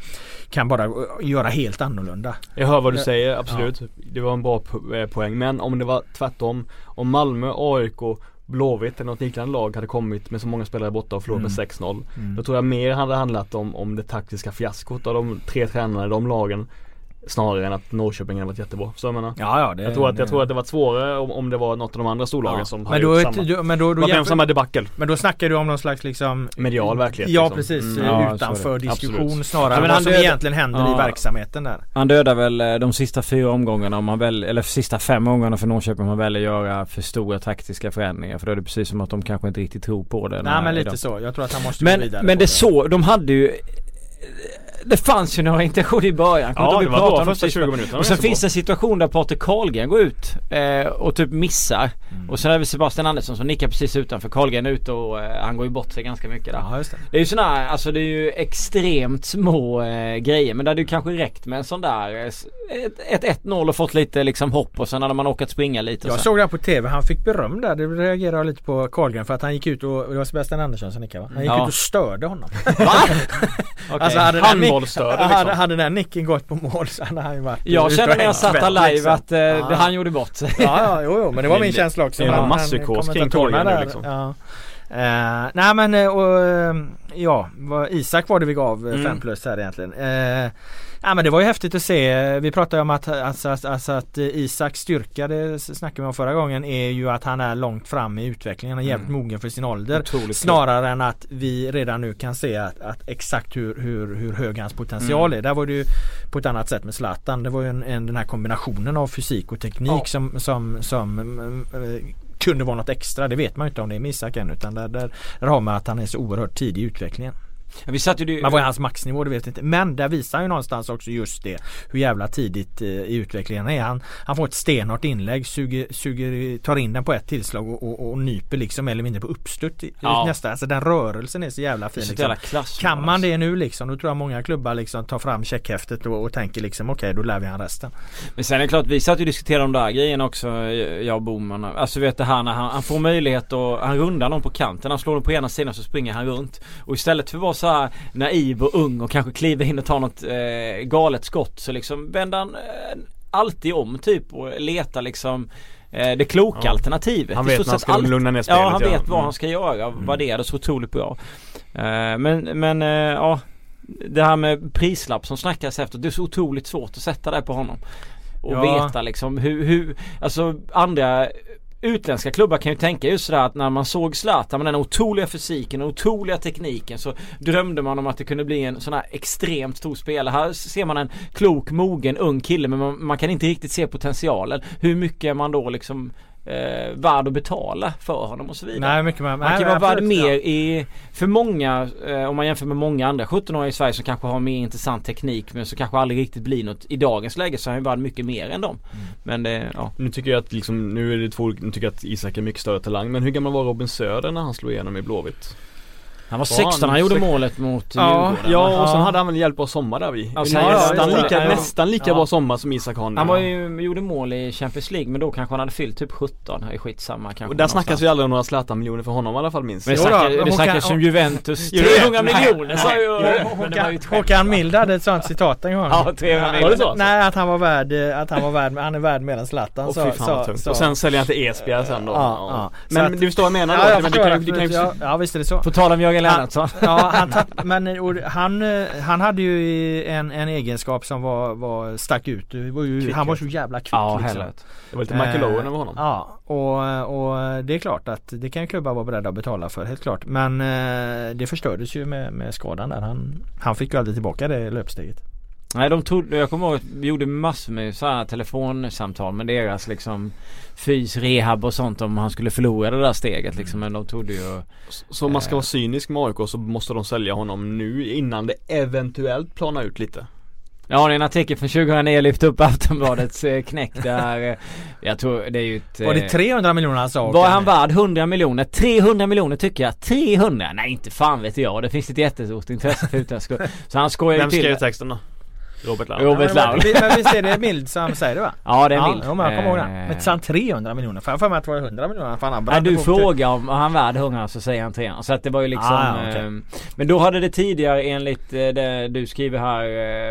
kan bara göra helt annorlunda. Jag hör vad du Ja. säger, absolut. Det var en bra po- eh, poäng. Men om det var tvärtom. Om Malmö, AIK, Blåvitt eller något liknande lag hade kommit med så många spelare borta och förlorat Mm. med 6-0. Mm. Då tror jag mer hade handlat om, om det taktiska fiaskot av de tre tränarna i de lagen. Snarare än att Norrköping hade varit jättebra. Så jag menar. Ja, ja, det, Jag tror att, jag det- tror att det var svårare om, om det var något av de andra storlagen Ja. som men hade då, gjort samma. du, men då, Det då, jämför, samma debacle. men då snackar du om någon slags liksom Medial verklighet, Ja liksom. precis, Mm. Ja, utanför diskussion Absolut. snarare Ja, men vad som död- egentligen händer Ja. i verksamheten där. Han dödar väl eh, de sista fyra omgångarna om han väl, eller sista fem omgångarna för Norrköping om han väljer göra för stora taktiska förändringar. För då är det precis som att de kanske inte riktigt tror på det. Nej men idag. lite så. Jag tror att han måste gå Men, vidare men det så, de hade ju det fanns ju några intentioner i början. Ja, det var bra första 20 minuterna. Och sen finns det en situation där Patrik Karlgren går ut eh, och typ missar. Mm. Och sen är det Sebastian Andersson som nickar precis utanför. Karlgren är ute och eh, han går ju bort sig ganska mycket där. Ja, det. det. är ju sådana här, alltså det är ju extremt små eh, grejer. Men det hade ju kanske räckt med en sån där, eh, ett 1-0 och fått lite liksom hopp och sen hade man åkat springa lite. Jag såg det här på TV. Han fick beröm där. Det reagerade jag lite på Karlgren för att han gick ut och, det var Sebastian Andersson som nickade va? Han gick ja. ut och störde honom. Va? okay. alltså, han Liksom. Hade, hade den nicken gått på mål så hade han ju varit Jag kände när jag satt live liksom. att eh, ja. han gjorde bort sig. Ja, ja, jo, jo, men det var min känsla också. Det var masspsykos kring korgen nu liksom. Ja. Uh, nej men uh, ja, Isak var det vi gav 5 mm. plus här egentligen. Uh, ja men det var ju häftigt att se. Vi pratade om att, alltså, alltså, att Isaks styrka, det snackade vi om förra gången, är ju att han är långt fram i utvecklingen. Han är jävligt mogen för sin ålder. Otroligt Snarare än att vi redan nu kan se att, att exakt hur, hur, hur hög hans potential är. Där var det ju på ett annat sätt med Zlatan. Det var ju en, en, den här kombinationen av fysik och teknik Ja. som, som, som mm, eh, kunde vara något extra. Det vet man ju inte om det är med Isak än utan där, där, där har man att han är så oerhört tidig i utvecklingen. Vi satt ju Men vad är hans maxnivå det vet jag inte. Men där visar han ju någonstans också just det. Hur jävla tidigt eh, i utvecklingen är han. Han får ett stenhårt inlägg, suger, suger, tar in den på ett tillslag och, och, och nyper liksom mer eller mindre på uppstutt i, Ja. nästa. Alltså den rörelsen är så jävla fin. så Liksom. jävla klass. Kan man det nu liksom då tror jag många klubbar liksom tar fram checkhäftet och, och tänker liksom okej då lär vi han resten. Men sen är det klart, vi satt ju och diskuterade de där grejerna också, jag och Boman. Alltså vet det här när han, han får möjlighet och han rundar någon på kanten. Han slår den på ena sidan så springer han runt. Och istället för att vara så här naiv och ung och kanske kliva in och ta något eh, galet skott så liksom vänder han eh, alltid om typ och letar liksom eh, det kloka Ja. alternativet. Han vet när han ska allt- lugna ner spelet. Ja han vet vad Mm. han ska göra, vad. Det är så otroligt bra. Eh, men men eh, ja Det här med prislapp som snackas efter, det är så otroligt svårt att sätta det på honom. Och Ja. veta liksom hur, hur, alltså andra Utländska klubbar kan ju tänka just sådär att när man såg Zlatan med den otroliga fysiken och otroliga tekniken så drömde man om att det kunde bli en sån här extremt stor spelare. Här ser man en klok, mogen, ung kille men man, man kan inte riktigt se potentialen. Hur mycket är man då liksom eh, värd att betala för honom och så vidare. Nej mycket man, Man nej, kan vara värd mer ja. i, för många, eh, om man jämför med många andra 17-åringar i Sverige som kanske har mer intressant teknik men som kanske aldrig riktigt blir något. I dagens läge så är han värd mycket mer än dem. Mm. Men det, ja. Nu tycker jag att liksom, nu är det två, nu tycker jag att Isak är mycket större talang Men hur gammal var Robin Söder när han slog igenom i Blåvitt? Han var Var han 16, han gjorde målet mot Ja, Djurgården. Ja va? och sen hade han väl en hjälp av sommar där vi. Ja, sen- nästan, ja, lika, Ja. nästan lika Ja. bra sommar som Isak har nu. Han var ju, gjorde mål i Champions League men då kanske han hade fyllt typ 17. Det är skitsamma kanske. och där snackas ju aldrig om några Zlatan-miljoner för honom i alla fall minst Men snackar- det snackas om Juventus. Gör det? 300 miljoner sa ju... Håkan Mild hade ett sånt citat en gång. Ja, 300 Var det miljoner. Nej att han var värd, att han var värd, han är värd mer än Zlatan. Och så- Och sen säljer han till Esbjerg sen då. Men du förstår vad jag menar då? Ja, jag förstår ja, visst är det så. På tal om Jörgen Lennartsson. Ja, han, men han, eh, han hade ju en, en egenskap som var, var stack ut. Var ju, han var så jävla kvick Ja, liksom. helvete. Det var lite Michael Eh, Owen över honom. Ja, och, och det är klart att det kan klubbar vara beredda att betala för, helt klart. Men eh, det förstördes ju med, med skadan där. Han, han fick ju aldrig tillbaka det löpsteget. Nej de trodde, jag kommer ihåg att vi gjorde massor med sådana telefonsamtal med deras liksom fys, rehab och sånt om han skulle förlora det där steget liksom. Men de trodde ju Så om man ska vara cynisk med AIK så måste de sälja honom nu innan det eventuellt planar ut lite. Ja det är en artikel från 2009 lyft upp Aftonbladets eh, knäck där eh, Jag tror det är ju ett Var det eh, 300 miljoner han sa? Var han värd 100 miljoner? 300 miljoner tycker jag. 300? Nej inte fan vet jag. Det finns ett jättestort intresse för utländska Så han skojar ju Vem till skrev det. texten då? Robert Laul. Robert Ja, Laul. men, men visst är det Mild som säger det va? Ja det är ja, mild. men jag kommer ihåg det. Eh, Men sa han 300 miljoner? För jag har för mig att det var 100 miljoner. Fan, han Nej du på- frågar om han är värd 100 så säger han 300. Så att det var ju liksom Ah, ja, okej. eh, Men då hade det tidigare enligt eh, det du skriver här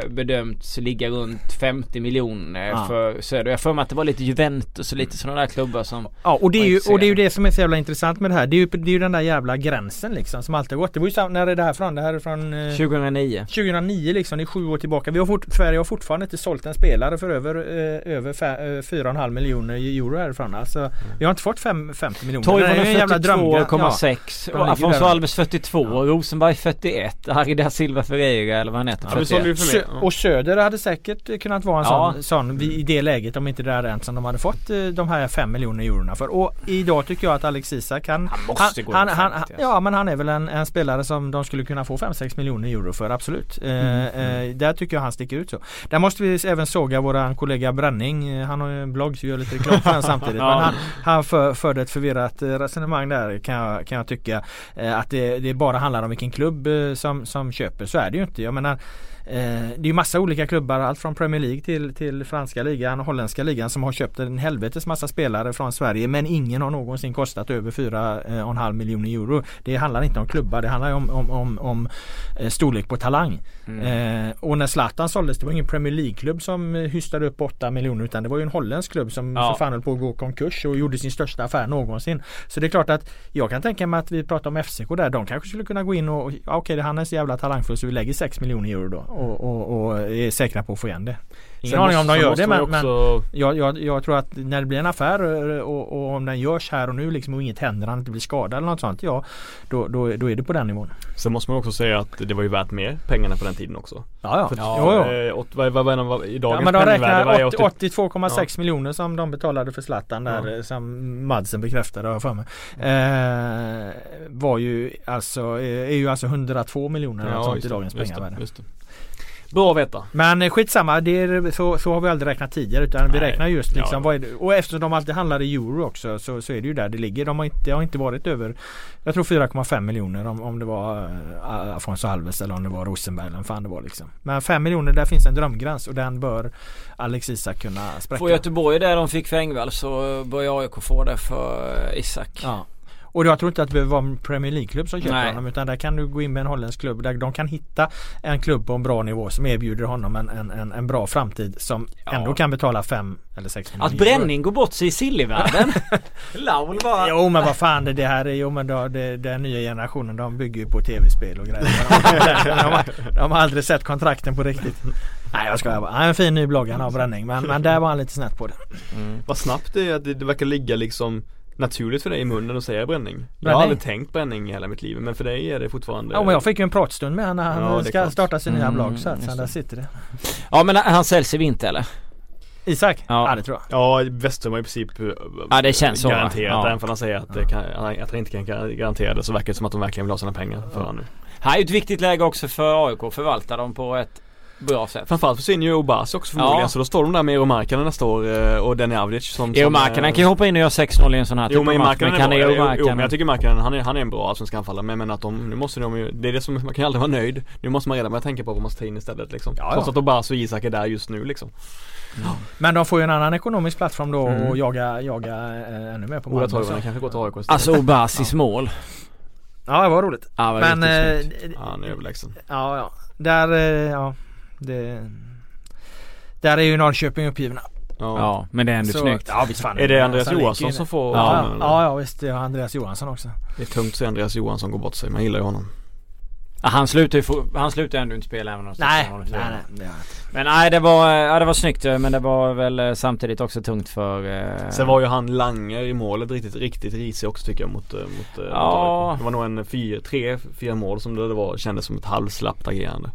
eh, bedömts ligga runt 50 miljoner Ah. för Söder. Jag för mig att det var lite Juventus och lite sådana där klubbar som Ja och det, är ju, och det är ju det som är så jävla intressant med det här. Det är ju, det är ju den där jävla gränsen liksom som alltid har gått. Det var ju sam- när är det här från? Det här är från eh, 2009. 2009 liksom. Det är sju år tillbaka. Vi har Däremot Sverige har fortfarande inte sålt en spelare för över, eh, över fe- eh, 4,5 miljoner euro härifrån. Alltså, vi har inte fått fem, 50 miljoner. Toivonen ju en jävla drömgräns. Ja. 42,6 de och ligger Afonso. Alves 42 Rosenberg 41 Harry da Silva Ferreira eller vad han heter Ja, vi sålde ju 41 för mer. Sö- och Söder hade säkert kunnat vara en Ja. sån, sån i det läget om inte det hade hänt som de hade fått eh, de här 5 miljoner eurona för. Och idag tycker jag att Alex Isak kan Han måste gå han, upp han, 50, alltså. Ja men han är väl en, en spelare som de skulle kunna få 5-6 miljoner euro för absolut. Eh, Mm, eh, där tycker jag han sticker ut så. Där måste vi även såga våran kollega Bränning. Eh, Han har ju en blogg så gör lite reklam för den samtidigt. Ja. Men han, han för, förde ett förvirrat eh, resonemang där kan jag, kan jag tycka. Eh, att det, det bara handlar om vilken klubb som, som köper. Så är det ju inte. Jag menar det är ju massa olika klubbar, allt från Premier League till, till franska ligan och holländska ligan som har köpt en helvetes massa spelare från Sverige men ingen har någonsin kostat över 4,5 miljoner euro. Det handlar inte om klubbar, det handlar om, om, om, om storlek på talang. Mm. Eh, och när Zlatan såldes, det var ingen Premier League-klubb som eh, hystade upp 8 miljoner utan det var ju en holländsk klubb som Ja. för fan höll på att gå konkurs och gjorde sin största affär någonsin. Så det är klart att jag kan tänka mig att vi pratar om FCK där. De kanske skulle kunna gå in och, ja, okej han är så jävla talangfull så vi lägger 6 miljoner euro då och, och, och är säkra på att få igen det. Ingen aning om de gör det men, ju men också, jag, jag, jag tror att när det blir en affär eh, och, och om den görs här och nu liksom och inget händer, han inte blir skadad eller något sånt. Ja, då, då, då är det på den nivån. Sen måste man också säga att det var ju värt mer pengarna på den tiden också. Ja, ja. För, jo, jo. eh, åt, vad, vad, vad, vad, I Ja, dagens men de penningvärde vad är räknar 80 80 82,6 miljoner som de betalade för Zlatan där Ja. eh, som Madsen bekräftade har jag för mig. Eh, var ju alltså, är ju alltså 102 miljoner sånt i dagens just det, pengavärde. just det. Bra att veta. Men eh, skitsamma, det är, så, så har vi aldrig räknat tidigare utan vi Nej. räknar just liksom Ja. det, Och eftersom de alltid handlar i euro också så, så är det ju där det ligger. De har inte, det har inte varit över Jag tror 4,5 miljoner om, om det var uh, Afonso Alves eller om det var Rosenberg eller fan det var liksom. Men 5 miljoner där finns en drömgräns och den bör Alex Isak kunna spräcka. Får Göteborg det de fick för Engvall så bör AIK få det för eh, Isak. Ja. Och jag tror inte att det behöver vara en Premier League-klubb som köper Nej. honom utan där kan du gå in med en holländsk klubb där de kan hitta en klubb på en bra nivå som erbjuder honom en, en, en, en bra framtid som Ja. ändå kan betala 5 eller 6 miljoner. Att Bränning går bort sig i sillivärlden. Laul bara. Jo men vad fan det, det här är jo men då, det, den nya generationen de bygger ju på tv-spel och grejer. De, de, har, de har aldrig sett kontrakten på riktigt. Nej jag skojar bara. Han är en fin ny blogg han har Bränning men, men där var han lite snett på det. Mm. Vad snabbt det är att det, det verkar ligga liksom naturligt för dig i munnen att säga bränning. Jag har Bränning? aldrig tänkt bränning i hela mitt liv men för dig är det fortfarande Ja men jag fick ju en pratstund med honom när han Ja, ska klart. starta sin nya Mm, blogg så att så där sitter det. Ja men han säljs i vinter eller? Isak? Ja. Ja, det tror jag. Ja Western var i princip eh, Ja, det känns så? Garanterat, Ja. även om han säger att, det kan, att han inte kan garantera det så verkar det som att de verkligen vill ha sina pengar för honom nu. Här är ju ett viktigt läge också för AIK att förvalta dem på ett bra sätt. Framförallt försvinner ju Obasi också förmodligen Ja. så då står de där med Euro nästa år eh, och Denny Avdic som Markkanen eh, kan ju hoppa in och göra 6-0 i en sån här Jo typ men av match. Men är kan bra. Eero Jo, jo, men jag tycker Markkanen han är, han är en bra allsvensk anfallare men, men att de, nu måste de ju, det är det som, man kan ju aldrig vara nöjd. Nu måste man redan börja tänka på vad man ska ta in istället liksom. Ja, Trots ja. att Obasi och Isak är där just nu liksom. Men de får ju en annan ekonomisk plattform då Mm. och jaga, jaga eh, ännu mer på Ola Malmö. Toivonen så. kanske går till AIK istället. Alltså Obasis mål. Ja det var roligt. Ja, vad Men snyggt. Ja, han är överlägsen. ja, ja. Där, ja. Det, där är ju Norrköping uppgivna. Ja. Ja men det är ändå Så- snyggt. Ja visst fan. Är det Andreas Alltså, Johansson som får Ja, ja, ja, ja visst. Det har Andreas Johansson också. Det är tungt att se Andreas Johansson gå bort sig, man gillar ju honom. Ja, han slutar ju få, han slutar ändå inte spela även om Nej, nej, är nej. det är- Men nej det var, ja, det var snyggt men det var väl eh, samtidigt också tungt för eh, Sen var ju han Langer i målet riktigt, riktigt risig också tycker jag mot, eh, mot, eh, Ja. mot. Det var nog en fyra, tre, fyra mål som det var, kändes som ett halvslappt agerande.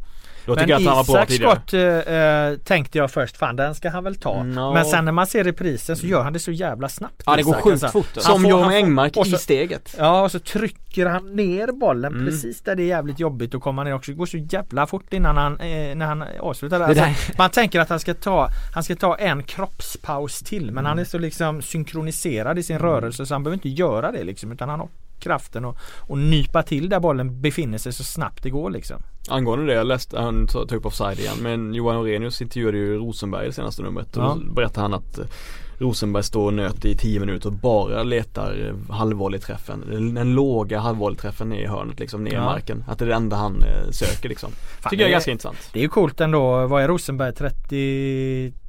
Men tycker jag att han var bra Isaks tidigare. skott eh, eh, tänkte jag först, fan den ska han väl ta. No. Men sen när man ser reprisen så gör han det så jävla snabbt. Ja det går sjukt alltså. fort. Som Jorma Engmark i steget. Ja och så trycker han ner bollen Mm. precis där det är jävligt jobbigt att komma ner också. Det går så jävla fort innan han, eh, när han avslutar. Det Alltså, där, Man tänker att han ska ta, han ska ta en kroppspaus till men han är så liksom synkroniserad i sin rörelse så han behöver inte göra det liksom utan han har kraften och, och nypa till där bollen befinner sig så snabbt det går liksom. Angående det, jag läste, han tog upp offside igen men Johan Orenius intervjuade ju Rosenberg i senaste numret och Ja. då berättade han att eh, Rosenberg står och nöter i 10 minuter och bara letar halvvolleyträffen. Den, den låga halvvolleyträffen i hörnet liksom ner i Ja. marken. Att det är det enda han eh, söker liksom. Fan, Tycker jag är ganska intressant. Det är ju coolt ändå. Vad är Rosenberg?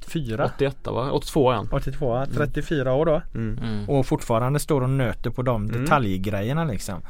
34? 81 va? 82 är han. 82? 34 år då? Mm. Mm. Och fortfarande står och nöter på de Mm. detaljgrejerna liksom.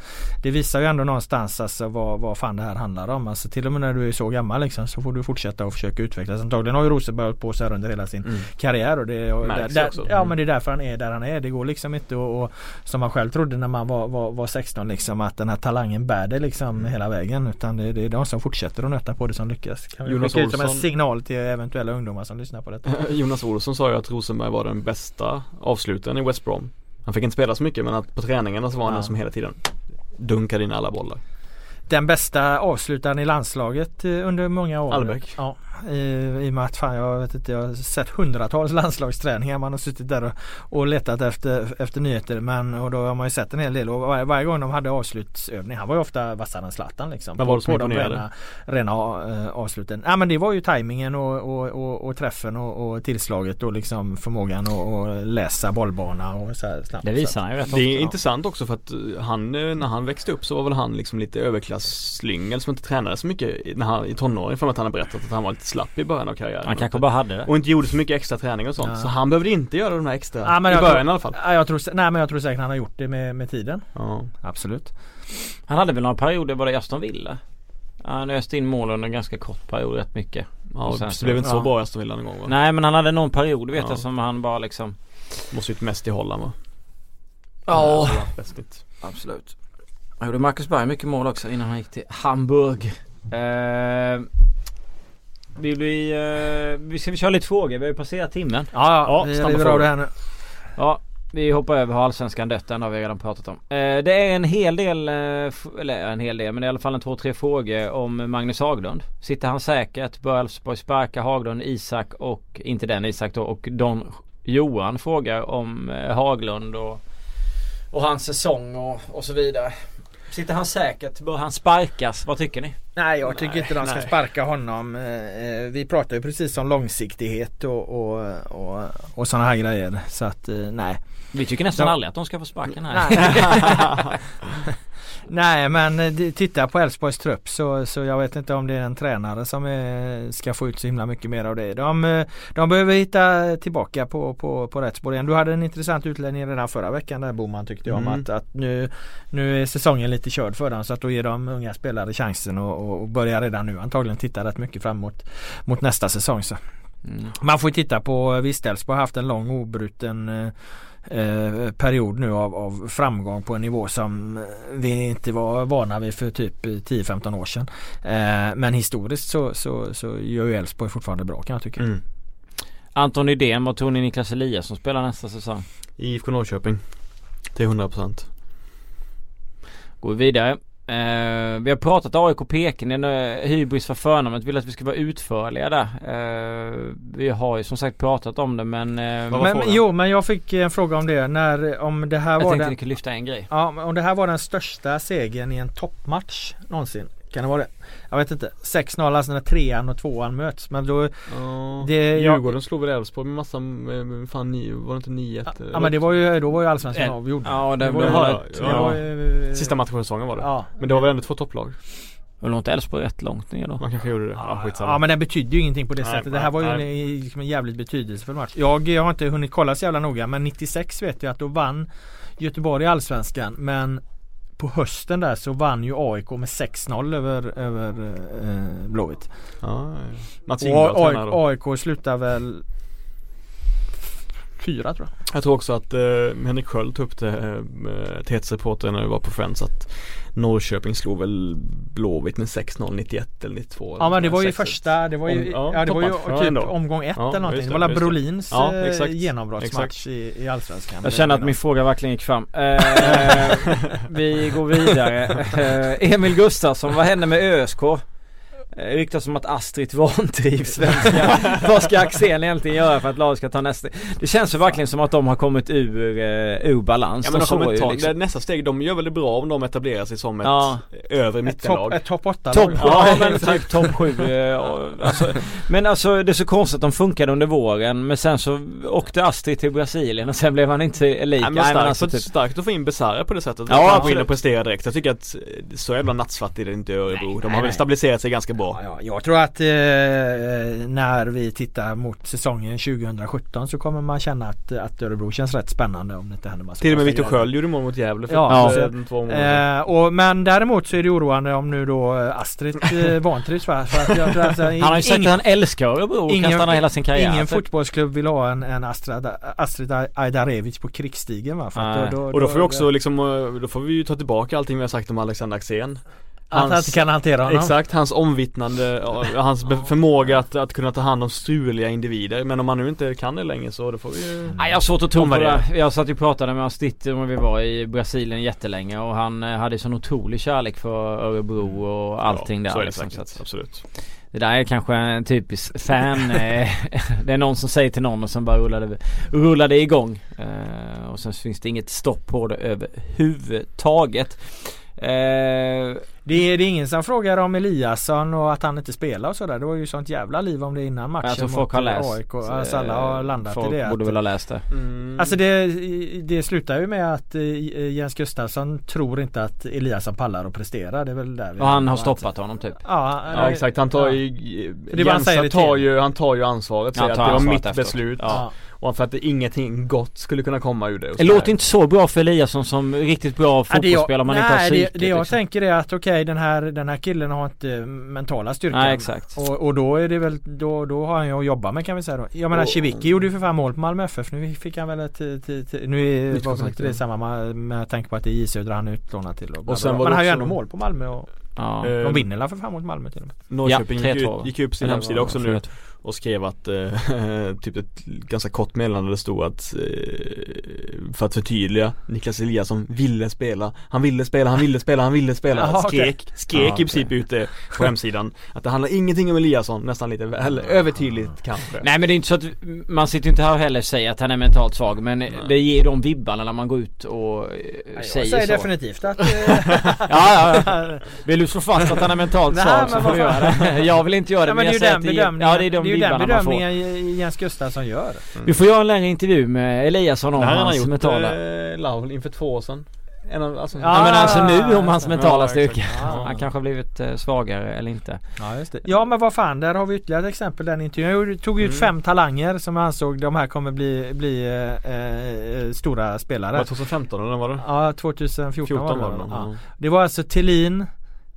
Det visar ju ändå någonstans alltså vad, vad fan det här handlar om. Alltså till och med när du är så gammal liksom så får du fortsätta och försöka utvecklas. Antagligen har ju Rosenberg hållit på så här under hela sin Mm. karriär och det, och där, där. Ja Mm. men det är därför han är där han är. Det går liksom inte och, och som man själv trodde när man var, var, var 16 liksom att den här talangen bär det liksom hela vägen. Utan det, det är de som fortsätter att nöta på det som lyckas. Kan vi Jonas skicka ut som en Olsson. signal till eventuella ungdomar som lyssnar på detta. Jonas Olsson sa ju att Rosenberg var den bästa avslutaren i West Brom. Han fick inte spela så mycket men att på träningarna så var han Ja. den som hela tiden dunkade in alla bollar. Den bästa avslutaren i landslaget eh, under många år. Albeck. Ja, i, i och med att fan jag vet inte, jag har sett hundratals landslagsträningar. Man har suttit där och, och letat efter, efter nyheter. Men och då har man ju sett en hel del och var, varje gång de hade avslutsövning, han var ju ofta vassare än Zlatan liksom. Vad var det som på de rena, rena äh, avsluten. Ja men det var ju tajmingen och, och, och, och träffen och, och tillslaget och liksom förmågan att läsa bollbana och så här snabbt. Det visar han ju rätt Det är ofta. intressant också för att eh, han, eh, när han växte upp så var väl han liksom lite överklasslyngel som inte tränade så mycket i- när han, i tonåren för att han har berättat att han var lite slapp i början av karriären. Han kanske bara hade det. Och inte gjorde så mycket extra träning och sånt. Ja. Så han behövde inte göra de här extra, Ja, men i början tror- i alla fall. Ja, jag tror, nej men jag tror säkert han har gjort det med, med tiden. Ja. Absolut. Han hade väl några perioder bara i Aston Villa. Han öste in mål under en ganska kort period rätt mycket. Ja, Och sen det så- blev inte så ja. bra i Aston Villa någon gång va? Nej men han hade någon period vet Ja. jag som han bara liksom Måste ut mest i Holland va? Ja. det var. Absolut. Han gjorde Marcus Berg mycket mål också innan han gick till Hamburg. Eh, vill vi, eh, vi ska vi köra lite frågor? Vi har ju passerat timmen. Ja, Ja, vi river av det här nu. Ja, vi hoppar över har allsvenskan dött. Den har vi redan pratat om. Eh, det är en hel del, eh, eller en hel del, men i alla fall en två, tre frågor om Magnus Haglund. Sitter han säkert? Bör Elfsborg sparka Haglund, Isak och, inte den Isak då, och Don Johan frågar om eh, Haglund och, och hans säsong och, och så vidare. Sitter han säkert? Bör han sparkas? Vad tycker ni? Nej jag tycker inte de ska nej. sparka honom. Eh, eh, Vi pratar ju precis om långsiktighet och, och, och, och sådana här grejer. Så att eh, nej. Vi tycker nästan Ja. aldrig att de ska få sparken här. Nej. Men eh, titta på Elfsborgs trupp så, så jag vet inte om det är en tränare som är, ska få ut så himla mycket mer av det. De, eh, de behöver hitta tillbaka på, på, på rätt spår igen. Du hade en intressant utläggning redan förra veckan där Boman tyckte jag om Mm. att, att nu, nu är säsongen lite körd för dem så att då ger de unga spelare chansen och, och, och börja redan nu antagligen titta rätt mycket fram mot, nästa säsong. Så. Mm. Man får ju titta på visst Elfsborg har haft en lång obruten eh, period nu av, av framgång på en nivå som vi inte var vana vid för typ eh, 10-15 år sedan. Eh, men historiskt så, så, så gör ju Elfsborg fortfarande bra kan jag tycka. Mm. Anton Nydén, vad tror ni Niklas Eliasson spelar nästa säsong? IFK Norrköping. Till 100%. Går vi vidare. Eh, vi har pratat AIK Peking, uh, hybris för förnamnet. Vill att vi ska vara utförliga där. Eh, vi har ju som sagt pratat om det men... var Men, jo men jag fick en fråga om det när om det här jag var tänkte den, vi kan lyfta en grej. ja, om det här var den största segern i en toppmatch någonsin. Kan det vara det? Jag vet inte. 6-0 alltså när trean och tvåan möts. Men då Ja. Det- jag- Djurgården slog väl Elfsborg med massa, med, fan ni, var det inte 9-1? Ja men det var ju, då var ju allsvenskan Eh, avgjord. Ja det, Det var det var, ja, det ja. var ju, Sista matchen för säsongen var det. Ja. Men det var väl ändå två topplag? Och låg inte Elfsborg rätt långt ner då? Man kanske gjorde det. Ja, skitsamma. Ja men den betydde ju ingenting på det Nej, sättet. Det här var ju en, nej. liksom en jävligt betydelsefull match. Jag, jag har inte hunnit kolla så jävla noga men 96 vet jag att då vann Göteborg i Allsvenskan. Men på hösten där så vann ju AIK med 6-0 över, över eh, Blåvitt. Ja. Mats Och. AIK, AIK slutar väl fyra tror jag. Jag tror också att eh, Henrik Sköld tog upp det eh, TT-reporter när vi var på Friends att Norrköping slog väl Blåvitt med 6-0 91 eller 92 Ja men det var ju 6-1. första, det var ju, Om- ja, ja, det var ju typ ändå. omgång ett Ja, eller någonting. Det var det. Brolins Ja, eh, exakt. genombrottsmatch i, i Allsvenskan. Jag känner att min fråga verkligen gick fram. Eh, vi går vidare. Eh, Emil Gustafsson, vad hände med ÖSK? Eh, ryktas om att Astrid vantrivs. Vad ska Axén egentligen göra för att laget ska ta nästa? Det känns ju verkligen som att de har kommit ur, uh, ur balans. Ja men de kommer ta, liksom- nästa steg, de gör väl det bra om de etablerar sig som ett Ja. övre Ett mittenlag. topp ett top 8 Topp, ja men typ topp 7 alltså, Men alltså det är så konstigt att de funkade under våren men sen så åkte Astrid till Brasilien och sen blev han inte lika. Nej, men starkt, alltså, typ, starkt att få in Besara på det sättet. Ja, att han går in och presterar direkt. Jag tycker att eh, så jävla nattsvart är det inte i Örebro. Nej, de nej, har väl nej. stabiliserat sig ganska bra. Ja, ja, jag tror att eh, när vi tittar mot säsongen 2017 så kommer man känna att, att Örebro känns rätt spännande om det inte händer massa Till och med Viktor. Sköld gjorde mål mot Gävle för Ja, eh, två månader. Eh, och, men däremot så är det oroande om nu då eh, Astrid eh, vantrivs va? Eh, han har ju sagt ingen- att han älskar Örebro och kan stanna hela sin karriär. Ingen fotbollsklubb vill ha en, en Astrid, Astrid Ajdarevic på krigsstigen va? För att Nej. Och då får vi också liksom, eh, då får vi ju ta tillbaka allting vi har sagt om Alexander Axén. Att han inte kan hantera honom. Exakt, hans omvittnande, hans förmåga att, att kunna ta hand om struliga individer. Men om han nu inte kan det längre så då får vi ju Nej jag har svårt att tro på det. Jag satt ju och pratade med Astrid när vi var i Brasilien jättelänge och han eh, hade sån otrolig kärlek för Örebro och allting ja, så där är det liksom, säkert, så att absolut. Det där är kanske en typisk fan eh, Det är någon som säger till någon och sen bara rullar det, rullar det igång eh, Och sen finns det inget stopp på det överhuvudtaget eh, Det är, det är ingen som frågar om Eliasson och att han inte spelar och sådär. Det var ju sånt jävla liv om det innan matchen mot folk har läst AIK. Alltså alla har landat Folk i det. borde att- väl ha läst det Mm. Alltså det, det slutar ju med att eh, Jens Gustafsson tror inte att Eliasson pallar att prestera. Det är väl där vi Och han har att- stoppat honom typ Ja, Ja exakt, han tar ja. ju, Jensa tar ju, han tar ju ansvaret, säger att det var mitt efteråt. beslut. Ja. Och för att det ingenting gott skulle kunna komma ur det. Det låter inte så bra för Eliasson som riktigt bra det fotbollsspelare om man inte har nej, psyket det, det jag liksom. tänker är att okej den, här, den här killen har inte mentala styrkan. Nej exakt Och, och då är det väl, då, då har han ju att jobba med kan vi säga då. Jag menar Och- Civicki gjorde ju för fan mål på Malmö FF. Nu fick han väl ett, ett, ett nu är kontrakt, inte det samma med, tanke på att det är J Södra han är utlånad till. Och, Och sen var Men det han har ju ändå mål på Malmö och ja. Eh, de vinner väl för fan mot Malmö till och med. Norrköping Ja, gick, 3-2. ut, gick upp sin hemsida också nu. Och skrev att eh, typ ett ganska kort meddelande det stod att eh, för att förtydliga Niklas Eliasson ville spela Han ville spela, han ville spela, han ville spela okej. Skrek, skrek Ja, i princip ute på hemsidan Att det handlar ingenting om Eliasson, nästan lite väl övertydligt kanske Nej men det är inte så att man sitter inte här och heller och säger att han är mentalt svag men det ger de vibbarna när man går ut och eh, Jag säger, säger så. definitivt att... Ja, ja, ja. Vill du slå fast att han är mentalt Nej, svag men så får du göra det. Jag vill inte göra det Ja, men det är ju jag säger den att det Ja det är de ju den bedömningen Jens Gustafsson gör. Vi får göra en längre intervju med Eliasson om har han hans gjort mentala eh, Laul inför två år sedan en av, alltså, Ja, Ja men alltså nu om hans ja, mentala exakt. styrka. Ja. Han kanske har blivit eh, svagare eller inte. Ja just det. Ja men vad fan där har vi ytterligare ett exempel den intervjun. Jag tog ut Mm. fem talanger som jag ansåg de här kommer bli, bli eh, eh, stora spelare. Var det 2015 eller var det? Ja 2014 14 var det, var det ja. Det var alltså Tillin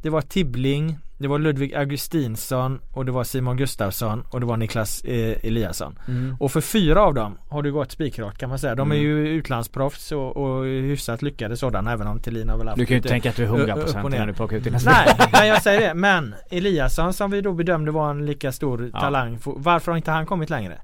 Det var Tibbling Det var Ludvig Augustinsson och det var Simon Gustafsson och det var Niklas eh, Eliasson. Mm. Och för fyra av dem har det gått spikrakt kan man säga. De är Mm. ju utlandsproffs och, och hyfsat lyckade sådana även om Tillin har väl haft Du kan ju lite- tänka att du är 100% Ö- upp och ner. när du plockar ut dina Nej, nej jag säger det. Men Eliasson som vi då bedömde var en lika stor Ja. talang. Varför har inte han kommit längre?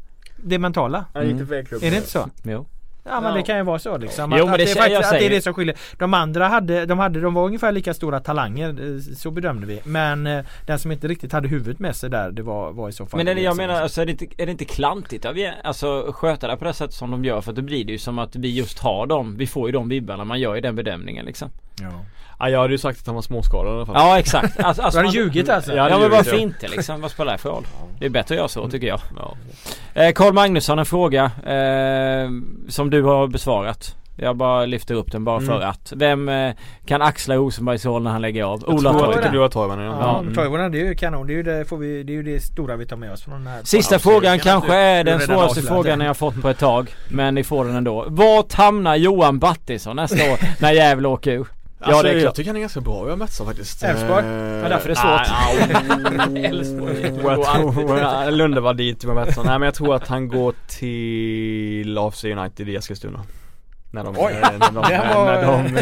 Det mentala. Han gick till klubb. Är det inte så? Jo. Ja men det kan ju vara så liksom. Jo, att, men att det det, är faktiskt, att det är det som skiljer. De andra hade, de hade, de var ungefär lika stora talanger. eh, Så bedömde vi. Men eh, den som inte riktigt hade huvudet med sig där det var, var i så fall Men är det, jag menar, alltså, är, det inte, är det inte klantigt av alltså det på det sättet som de gör? För då blir det ju som att vi just har dem, vi får ju de vibbarna, man gör ju den bedömningen liksom. Ja. Ja, jag hade ju sagt att han var småskadad i alla fall. Ja exakt. Alltså, Du hade man- ljugit alltså? Ja, Ja, det men varför inte liksom? Vad spelar det för roll? Det är bättre att göra så tycker jag. Ja. Eh, Carl Magnusson en fråga eh, som du har besvarat. Jag bara lyfter upp den bara Mm. för att. Vem eh, kan axla Rosenbergs roll när han lägger av? Jag Ola tror att Toivonen. det kan bli Toivonen ja. Ja, Mm. Toivonen det är ju kanon. Det är ju det, får vi, det är ju det stora vi tar med oss från den här Sista frågan Kan kanske är den svåraste frågan det. jag har fått på ett tag. Men ni får den ändå. Vart hamnar Johan Battisson nästa år när Gävle åker ur? Ja Alltså, det är jag klart. tycker han är ganska bra i Metsa faktiskt. Elfsborg? Eh, Ja, därför det är svårt. Elfsborg. Jag Lunde var dit med Metsa. Nej men jag tror att han går till AFC United i Eskilstuna. När de, Oj. när de, Det här var- när de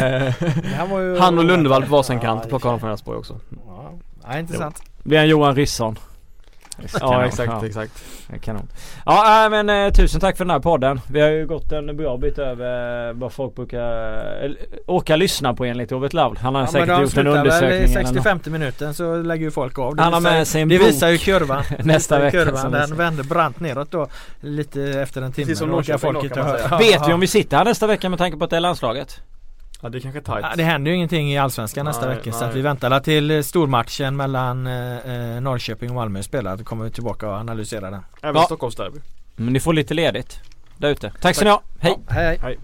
Det här var ju- Han och Lundvall på varsin kant Ja, plockar honom från Elfsborg också. Ja, ja intressant. Blir han Johan Rysson? Ja exakt, Ja. exakt. Kanon. Ja äh, men eh, tusen tack för den här podden. Vi har ju gått en bra bit över eh, vad folk brukar eh, åka lyssna på enligt Ove Lavl. Han har Ja, säkert gjort en väl undersökning. något. 60-50 minuten så lägger ju folk av. Han har med sig en det bok. visar ju kurvan. Nästa Det ju vecka Kurvan, den vänder brant neråt då lite efter en timme. Precis som Norrköping folk kan inte man höra. säga. Vet vi om vi sitter här nästa vecka med tanke på att det är landslaget? Ja det är kanske tight. Ja, det händer ju ingenting i Allsvenskan nästa Nej, vecka så att vi väntar alla till eh, stormatchen mellan eh, eh, Norrköping och Malmö spelar. Då kommer vi tillbaka och analysera den. Även Ja. Stockholmsderby. Men ni får lite ledigt där ute. Tack så ni ha. Hej! Ja, hej hej. Hej.